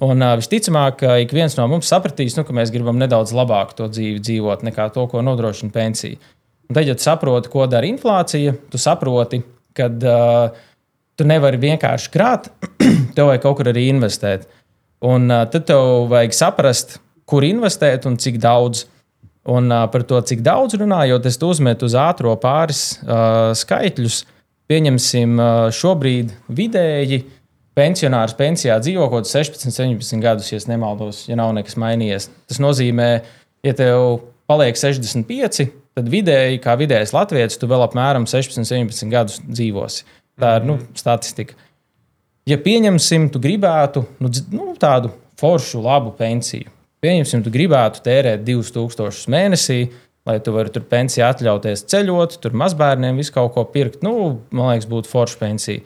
Un uh, visticamāk, ka ik viens no mums sapratīs, nu, ka mēs gribam nedaudz labāk to dzīvi dzīvot nekā to, ko nodrošina pensija. Un tad, ja tu saproti, ko dara inflācija, tu saproti, ka uh, tu nevari vienkārši krāt, tev vajag kaut kur arī investēt. Un uh, tad tev vajag saprast, kur investēt un cik daudz. Un uh, par to, cik daudz runājot, es uzmetu uz ātrā pāris uh, skaitļus. Pieņemsim, uh, šobrīd vidēji pensionārs pensijā dzīvo kaut kāds 16, 17 gadus, ja nemaldos, ja nav nekas mainījies. Tas nozīmē, ja tev paliek 65, tad vidēji, kā vidējais latviečs, tu vēl apmēram 16, 17 gadus dzīvosi. Tā ir nu, statistika. Ja pieņemsim, tu gribētu nu, nu, tādu foršu, labu pensiju. Pieņemsim, tu gribētu tērēt 2000 mēnesī, lai tu varētu tur pensiju atļauties ceļot, tur mazbērniem visu kaut ko pirkt. Nu, man liekas, būtu forša pensija.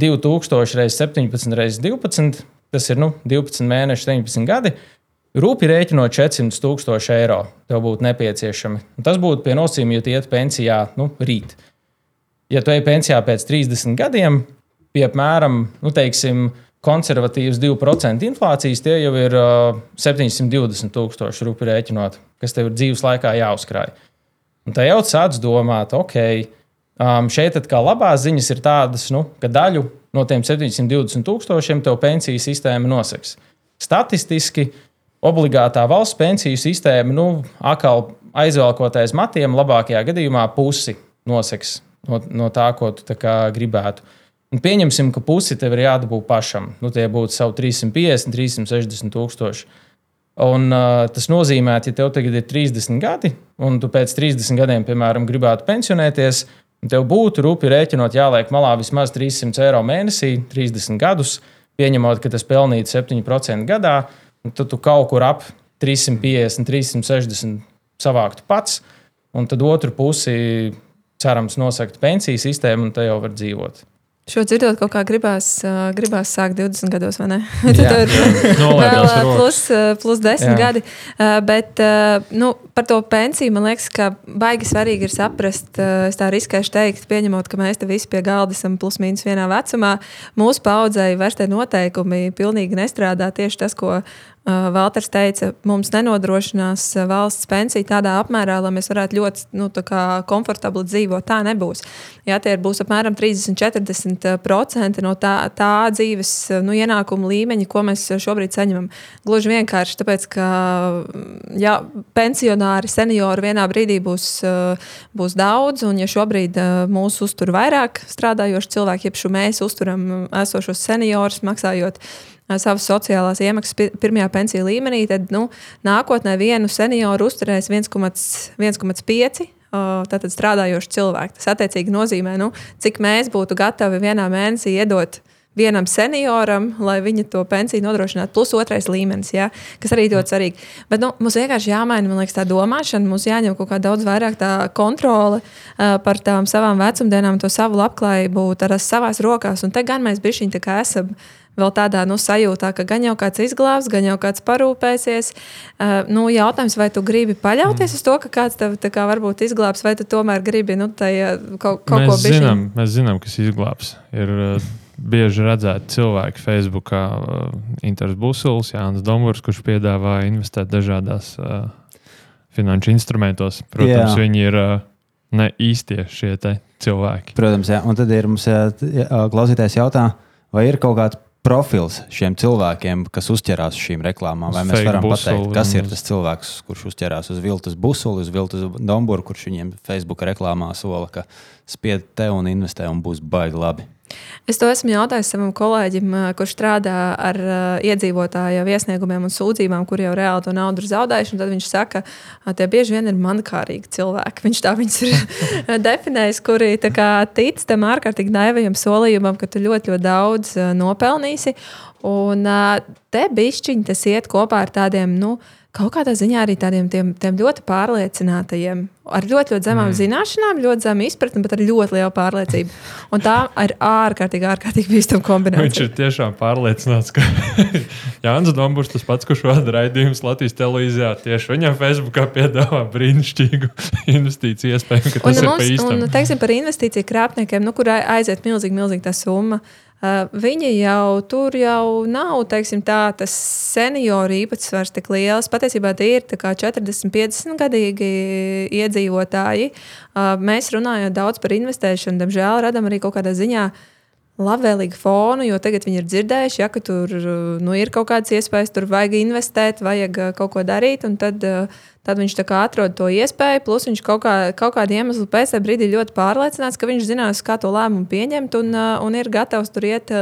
2000 reizes 17 reizes 12, tas ir nu, 12 mēneši, 17 gadi. Rūpi rēķinot 400 tūkstoši eiro, tev būtu nepieciešami. Un tas būtu pie nosacījuma, ja tu iet pensijā nu, rīt. Ja tu ej pensijā pēc 30 gadiem, pie apmēram, nu, teiksim, konservatīvas 2% inflācijas, tie jau ir uh, 720 tūkstoši rupi rēķinot, kas tev ir dzīves laikā jāuzkrāj. Un tā jau sāc domāt, ok, um, šeit kā labās ziņas ir tādas, nu, ka daļu no tiem 720 tūkstošiem tev pensiju sistēma noseks. Statistiski obligātā valsts pensiju sistēma, nu, atkal aizvelkoties matiem, labākajā gadījumā pusi noseks no, no tā, ko tu gribētu. Un pieņemsim, ka pusi tev ir jādabū pašam. Nu, tie būtu savu 350, 360 tūkstoši. Un, uh, tas nozīmē, ja tev tagad ir 30 gadi, un tu pēc 30 gadiem, piemēram, gribētu pensionēties, tev būtu rupi rēķinot, jāliek malā vismaz 300 eiro mēnesī, 30 gadus, pieņemot, ka tas pelnītu 7% gadā, tad tu kaut kur ap 350, 360 savāktu pats, un tad otru pusi cerams nosakt pensiju sistēmu, un te jau var dzīvot. Šo dzirdot, kaut kā gribās, uh, gribās sākt 20 gados, vai ne? Tad tur vēl plus, plus 10 jā. gadi. Uh, bet uh, nu, par to pensiju man liekas, ka baigi svarīgi ir saprast, uh, es tā riskēšu teikt, pieņemot, ka mēs te visi pie galda esam plus mīnus vienā vecumā. Mūsu paudzei vairs tie noteikumi pilnīgi nestrādā tieši tas, ko Valters teica, mums nenodrošinās valsts pensiju tādā apmērā, lai mēs varētu ļoti nu, komfortabli dzīvot. Tā nebūs. Jā, tie būs apmēram 30-40% no tā, tā dzīves nu, ienākuma līmeņa, ko mēs šobrīd saņemam. Gluži vienkārši tāpēc, ka jā, pensionāri, seniori vienā brīdī būs, būs daudz, un ja šobrīd mūsu uztur vairāk strādājoši cilvēki, jeb mēs uzturam esošos seniorus, maksājot savas sociālās iemaksas pirmajā pensiju līmenī, tad nu, nākotnē vienu senioru uzturēs 1,5. Tātad strādājoši cilvēki. Tas attiecīgi nozīmē, nu, cik mēs būtu gatavi vienā mēnesī iedot vienam senioram, lai viņa to pensiju nodrošinātu, plus otrais līmenis, ja, kas arī ļoti svarīgi. Bet nu, mums vienkārši jāmaina liekas, tā domāšana, mums jāņem kaut kā daudz vairāk tā kontrole uh, par tām savām vecumdienām, to savu labklājību, ar savās rokās. Un te gan mēs bišķiņi tā kā esam vēl tādā nu, sajūtā, ka gan jau kāds izglābs, gan jau kāds parūpēsies. Uh, nu, jautājums, vai tu gribi paļauties mm. uz to, ka kāds tev kā, varbūt izglābs, vai tu tomēr gribi nu, tajā, kaut, kaut mēs ko bišķiņ... zinām, mēs zinām, kas izglābs. Ir, uh, bieži redzēti cilvēki Facebookā, uh, Inters Busuls, Jānis Dombors, kurš piedāvā investēt dažādās uh, finanšu instrumentos. Protams, jā. viņi ir uh, ne īstie šie cilvēki. Protams, jā. Un tad ir mums jā, klausītājs jautā, vai ir kaut kāds profils šiem cilvēkiem, kas uzķerās uz šīm reklāmām? Vai mēs varam pateikt, kas ir tas cilvēks, kurš uzķerās uz viltus busuli, uz viltus domburu, kurš viņiem Facebook reklāmā sola, ka spied te un investē un būs baigi labi? Es to esmu jautājis savam kolēģim, kurš strādā ar iedzīvotāju iesniegumiem un sūdzībām, kur jau reāli to naudu ir zaudējuši. Tad viņš saka, ka tie bieži vien ir mankārīgi cilvēki. Viņš tā viņus ir definējis, kuri tic tam ārkārtīgi naivajam solījumam, ka tu ļoti, ļoti daudz nopelnīsi. Un te bišķiņi tas iet kopā ar tādiem. Nu, kaut kādā ziņā arī tādiem tiem, tiem ļoti pārliecinātajiem, ar ļoti, ļoti zemām mm. zināšanām, ļoti zemu izpratni, bet ar ļoti lielu pārliecību. Un tā ir ārkārtīgi, ārkārtīgi bīstama kombinācija. Viņš ir tiešām pārliecināts, ka Jānis Dombūrs, tas pats, kurš vada raidījumus Latvijas televīzijā, tieši viņam Facebookā piedāvā brīnišķīgu investīciju iespēju, ka tas un, ir mums, pa īstam. Un, teiksim, par investīciju krāpniekiem, nu, kur aiziet milzīgi, milzīgi tā summa. Uh, viņi jau tur jau nav teiksim, tā, tas senioru īpatsvars tik liels. Patiesībā tie ir 40, 50 gadīgi iedzīvotāji. Uh, mēs runājam daudz par investēšanu, diemžēl radām arī kaut kādā ziņā labvēlīgu fonu, jo tagad viņi ir dzirdējuši, ja, ka tur nu, ir kaut kādas iespējas, tur vajag investēt, vajag kaut ko darīt. Tad, tad viņš atrod to iespēju, plus viņš kaut, kā, kaut kādu iemeslu pēc tam brīdī ļoti pārliecināts, ka viņš zinās, kā to lēmumu pieņemt un, un ir gatavs tur iet.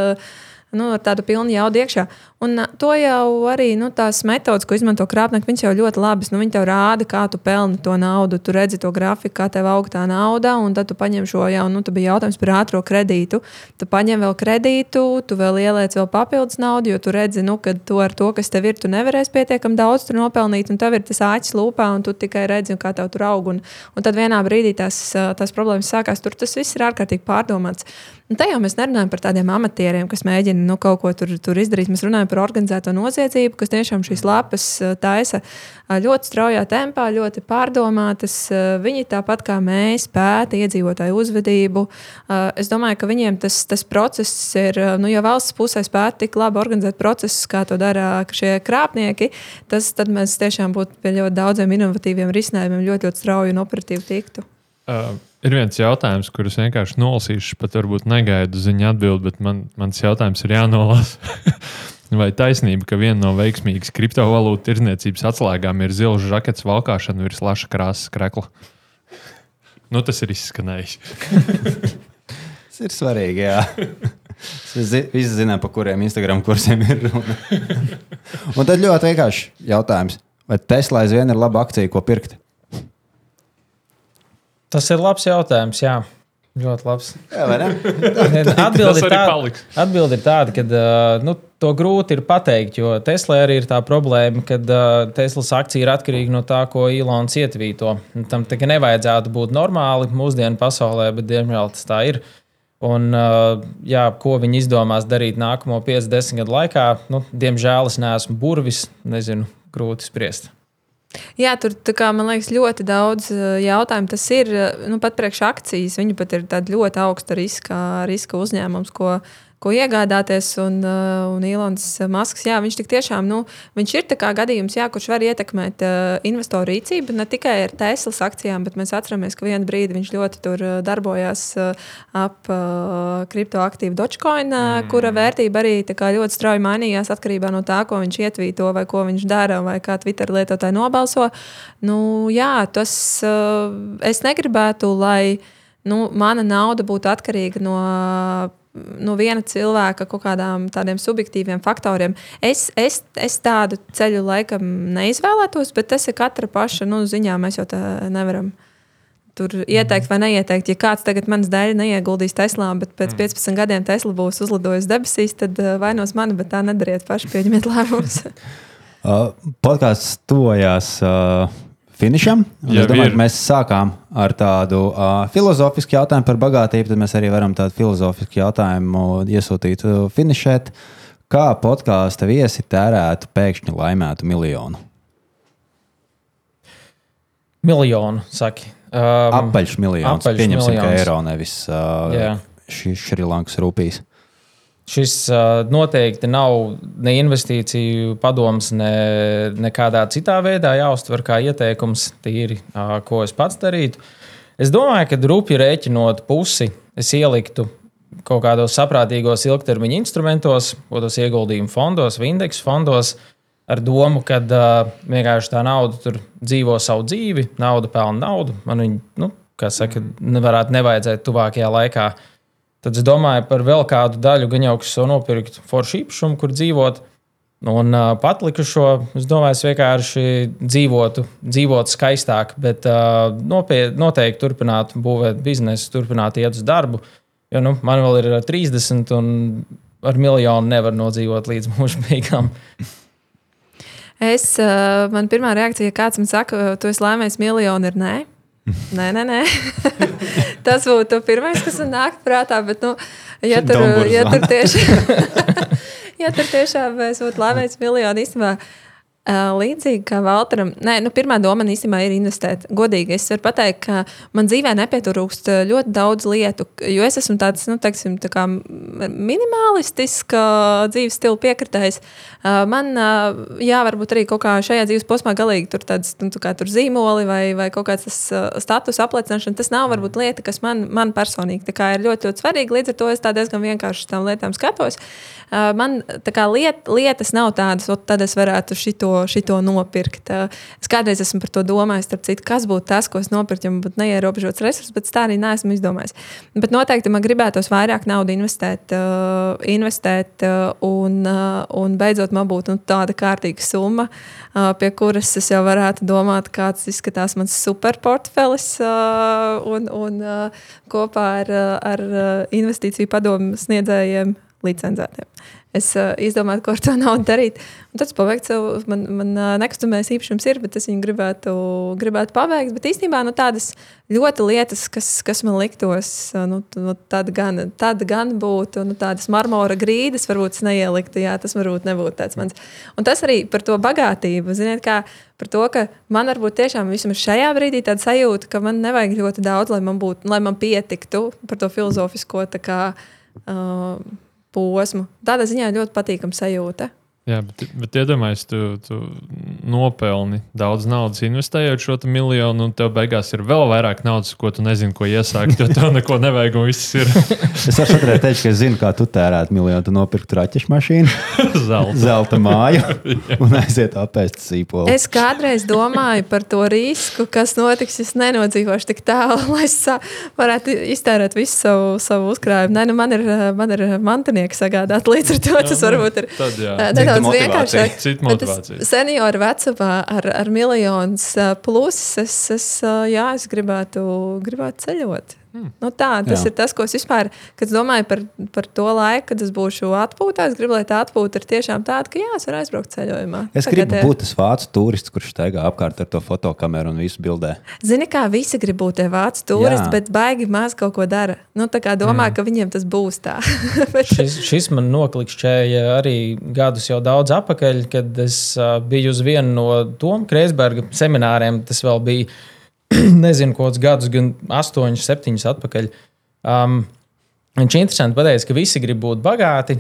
Nu, ar tādu pilnu jaudu iekšā. Un to jau arī nu, tās metodas, ko izmanto krāpnieki, viņas jau ļoti labas. Nu, viņi tev rāda, kā tu pelni to naudu, tu redzi to grafiku, kā tev aug tā nauda, un tad tu paņem šo jau, nu, tas bija jautājums par ātrā kredītu. Tu paņem vēl kredītu, tu vēl ieliec vēl papildus naudu, jo tu redzi, nu, ka tu ar to, kas tev ir, tu nevarēsi pietiekami daudz nopelnīt, un tev ir tas āķis lūpā, un tu tikai redzi, kā tev tur aug. Un, un tad vienā brīdī tās, tās problēmas sākās. Tur tas viss ir ārkārtīgi pārdomāts. Un tajā mēs nerunājam par tādiem amatieriem, kas mēģina nu, kaut ko tur, tur izdarīt. Mēs runājam par organizēto noziedzību, kas tiešām šīs lapas eh, taisa eh, ļoti straujā tempā, ļoti pārdomātas. Eh, viņi tāpat kā mēs pēta iedzīvotāju uzvedību. Es domāju, ka viņiem tas, tas process ir, nu, ja valsts pusē spētu tik labi organizēt procesus, kā to dara šie krāpnieki, tas, tad mēs tiešām būtu pie ļoti daudziem inovatīviem risinājumiem ļoti, ļoti strauji un operatīvi tiktu. Uh, ir viens jautājums, kurus vienkārši nolasīšu, pat varbūt negaidu ziņu atbildēt, bet man, mans jautājums ir jānolasa. Vai taisnība, ka viena no veiksmīgas kriptovalūtu tirdzniecības atslēgām ir zila žaketes valkāšana virs laša krāsas krekla? Nu, tas ir izskanējis. tas ir svarīgi. Jā. Visi zinām, par kuriem Instagram kursiem ir runa. Un tad ļoti vienkārši jautājums, vai Tesla aizvien ir laba akcija, ko pirkt? Tas ir labs jautājums. Jā. Ļoti labs. Atbilde ir, tāda, atbild ir tāda, ka uh, nu, to grūti ir pateikt, jo Tesla arī ir tā problēma, ka uh, Teslas akcija ir atkarīga no tā, ko Ilons ietvīto. Tam tā nevajadzētu būt normāli mūsdienu pasaulē, bet diemžēl tas tā ir. Un, uh, jā, ko viņi izdomās darīt nākamo 50 gadu laikā, nu, diemžēl es neesmu burvis, nezinu, grūti spriest. Jā, tur kā, man liekas, ļoti daudz eh, jautājumu. Tas ir nu, pat priekš akcijas. Viņi pat ir ļoti augsta riska, riska uzņēmums, ko ko iegādāties. Un, uh, un Ilons Masks, jā, viņš tiešām nu, viņš ir gadījums, jā, kurš var ietekmēt uh, investoru rīcību ne tikai ar Teslas akcijām, bet mēs atceramies, ka vienā brīdī viņš ļoti uh, darbojās ap kriptoaktīvu Dogecoin, mm. kura vērtība arī ļoti strauji mainījās atkarībā no tā, ko viņš ietvīto, vai ko viņš dara, vai kā Twitter lietotāji nobalso. Nu, jā, tas es negribētu, lai nu, mana nauda būtu atkarīga no no viena cilvēka kaut kādām tādiem subjektīviem faktoriem. Es, es, es tādu ceļu laikam neizvēlētos, bet tas ir katra paša nu, ziņā. Mēs jau tā nevaram. Tur ieteikt vai neieteikt. Ja kāds tagad manas dēļ neieguldīs Teslā, bet pēc 15 mm. gadiem Tesla būs uzlidojusi debesīs, tad uh, vainos mani, bet tā nedariet paši, pieņemiet lēmumus. uh, Podkāsts tojās. Uh finišam. Ja es domāju, ka mēs sākām ar tādu uh, filozofisku jautājumu par bagātību, tad mēs arī varam tādu filozofisku jautājumu iesūtīt, uh, finišēt. Kā podkāstu viesi tērētu pēkšņi laimētu miljonu? Miljonu, saki. Um, apaļš miljons. Apaļš Pieņemsim, miljons. ka eiro nevis uh, Šrilankas rūpīs. Šis noteikti nav ne investīciju padoms, ne, ne kādā citā veidā jāuztver kā ieteikums, tīri, ko es pats darītu. Es domāju, ka rupji rēķinot pusi, es ieliktu kaut kādos saprātīgos ilgtermiņa instrumentos, ko tos ieguldījumu fondos vai indeksu fondos, ar domu, ka uh, vienkārši tā nauda tur dzīvo savu dzīvi, nauda pelna naudu. Man viņa, nu, kā saka, nevarētu nevajadzēt tuvākajā laikā uh, Tad es domāju par vēl kādu daļu, gan jau kas jau nopirkt foršu īpašumu, kur dzīvot. Un uh, patlikušo, es domāju, es vienkārši dzīvotu, dzīvotu skaistāk, bet uh, nopiet, noteikti turpinātu būvēt biznesu, turpinātu iet uz darbu. Jo nu, man vēl ir 30, un ar miljonu nevar nodzīvot līdz mūža beigām. Es, uh, man pirmā reakcija, kāds man saka, tu esi laimējis miljonu, ir nē. Nē, nē, nē. tas būtu pirmais, kas man nāk prātā. Bet, nu, ja, tur, ja, tur tieši, ja tur tiešām es būtu laimējis miljonu, īstenībā Līdzīgi kā Valteram, nē, nu, pirmā doma īstenībā ir investēt. Godīgi es varu pateikt, ka man dzīvē nepietrūkst ļoti daudz lietu, jo es esmu tāds, nu, teiksim, tā minimalistisks dzīves stila piekritējs. Man, jā, varbūt arī kaut kā šajā dzīves posmā galīgi tur tāds nu, kā tur zīmoli vai, vai kaut kāds tas status apliecināšana. Tas nav varbūt lieta, kas man, man personīgi ir ļoti, ļoti svarīga. Līdz ar to es tā diezgan vienkārši uz tām lietām skatos. Man liet, lietas nav tādas, tad es varētu šito šito, šito nopirkt. Es kādreiz esmu par to domājis, citu, kas būtu tas, ko es nopirktu, ja man būtu neierobežots resurss, bet tā arī neesmu izdomājis. Bet noteikti man gribētos vairāk naudas investēt, uh, investēt uh, un, un beidzot man būtu nu, tāda kārtīga summa, pie kuras es jau varētu domāt, kāds izskatās mans superportfelis un, un kopā ar, ar investīciju padomu sniedzējiem licencētiem es uh, izdomāju, ko ar to naudu darīt. Un tad es pabeigtu savu, man, man uh, nekustamais īpašums ir, bet es viņu gribētu, gribētu paveikt. Bet īstenībā nu, tādas ļoti lietas, kas, kas man liktos, uh, nu, nu, tāda, gan, tāda gan būtu, nu, tādas marmora grīdas, varbūt neieliktu, jā, tas varbūt nebūtu tāds mans. Un tas arī par to bagātību, ziniet, kā par to, ka man varbūt tiešām vismaz šajā brīdī tāda sajūta, ka man nevajag ļoti daudz, lai man, būtu, lai man pietiktu par to filozofisko. Kā, uh, posmu. Tādā ziņā ļoti patīkama sajūta. Jā, bet, bet iedomājieties, tu, tu nopelni daudz naudas investējot šo miljonu, un tev beigās ir vēl vairāk naudas, ko tu nezini, ko iesākt. Jo tev neko nevajag, un viss ir. es ar šodien teikšu, ka es zinu, kā tu tērētu miljonu. Tu nopirkt raķešu mašīnu, zelta. zelta māju un aiziet apēst sīpolu. Es kādreiz domāju par to risku, kas notiks, ja es nenodzīvošu tik tālu, lai es varētu iztērēt visu savu, savu uzkrājumu. Nē, nu man ir, man ir mantinieki sagādāt līdz ar to. Tas varbūt ir. Tad, jā nedaudz vienkāršāk. Senioru vecumā ar, ar miljonus plus es, es, jā, es gribētu, gribētu ceļot. Hmm. Nu tā, tas Jā. ir tas, ko es vispār, kad es domāju par, par to laiku, kad es būšu atpūtā. Es gribu, lai tā atpūta ir tiešām tāda, ka jā, es varu aizbraukt ceļojumā. Es Tagad gribu ir... būt tas vācu turists, kurš staigā apkārt ar to fotokameru un visu bildē. Zini, kā visi grib būt vācu turisti, jā. bet baigi maz kaut ko dara. Nu, tā kā domā, mm. ka viņiem tas būs tā. šis, šis man noklikšķēja arī gadus jau daudz atpakaļ, kad es uh, biju uz vienu no Toma Kreisberga semināriem. Tas vēl bija nezinu, kāds gadus, gan astoņus, septiņus atpakaļ. Um, viņš interesanti pateica, ka visi grib būt bagāti,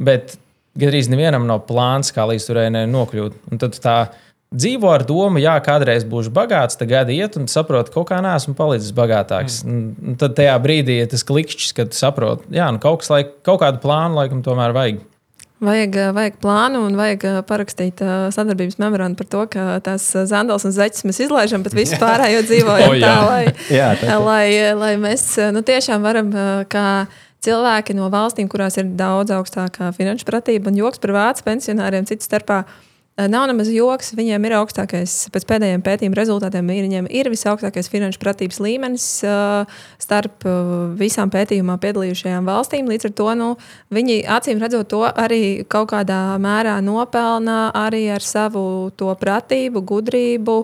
bet gandrīz nevienam nav plāns, kā līdz turēnē nokļūt. Un tad tā dzīvo ar domu, jā, kādreiz būšu bagāts, tad gadi iet un saprotu, ka kaut kā neesmu palicis bagātāks. Mm. Un tad tajā brīdī ir tas klikšķis, kad saproti, jā, nu kaut, laik, kaut kādu plānu laikam tomēr vajag. Vajag, eh, vajag plānu un vajag eh, parakstīt uh, sadarbības memorandu par to, ka tās zandals un zeķes mēs izlaižam, bet visu pārējo dzīvojam oh, tā, lai, jā, tā, tā. lai, lai mēs nu, tiešām varam, kā cilvēki no valstīm, kurās ir daudz augstākā finanšu pratība un joks par vācu pensionāriem, citu starpā, uh, Eh, nav nemaz joks. Viņiem ir augstākais, pēc pēdējiem pētījuma rezultātiem, viņiem ir visaugstākais finanšu pratības līmenis uh, starp uh, visām pētījumā piedalījušajām valstīm. Līdz ar to nu, viņi acīm redzot to arī kaut kādā mērā nopelna arī ar savu to pratību, gudrību,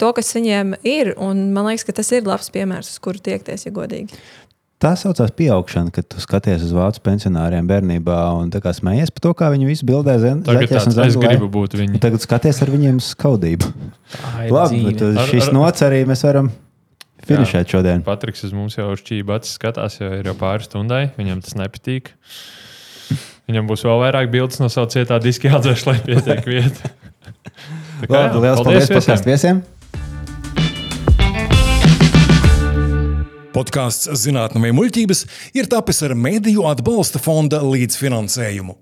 to, kas viņiem ir. Un man liekas, ka tas ir labs piemērs, uz kuru tiekties, ja godīgi. Tā saucās pieaugšana, kad tu skaties uz vācu pensionāriem bērnībā un smējies par to, kā viņi visi bildē zemes. Es gribu būt viņi. Tagad skaties ar viņiem skaudību. Labi, bet šis ar, ar... nots arī mēs varam finišēt Jā, šodien. Patriks uz mums jau šķība acis skatās, jo ir jau pāris stundai. Viņam tas nepatīk. Viņam būs vēl vairāk bildes no savas cietā diska jāatdzēš, lai pietiek vieta. Labi, liels paldies, paldies viesiem! viesiem. Podkāsts Zinātnē muļķības ir tapis ar Mēdīju atbalsta fonda līdzfinansējumu.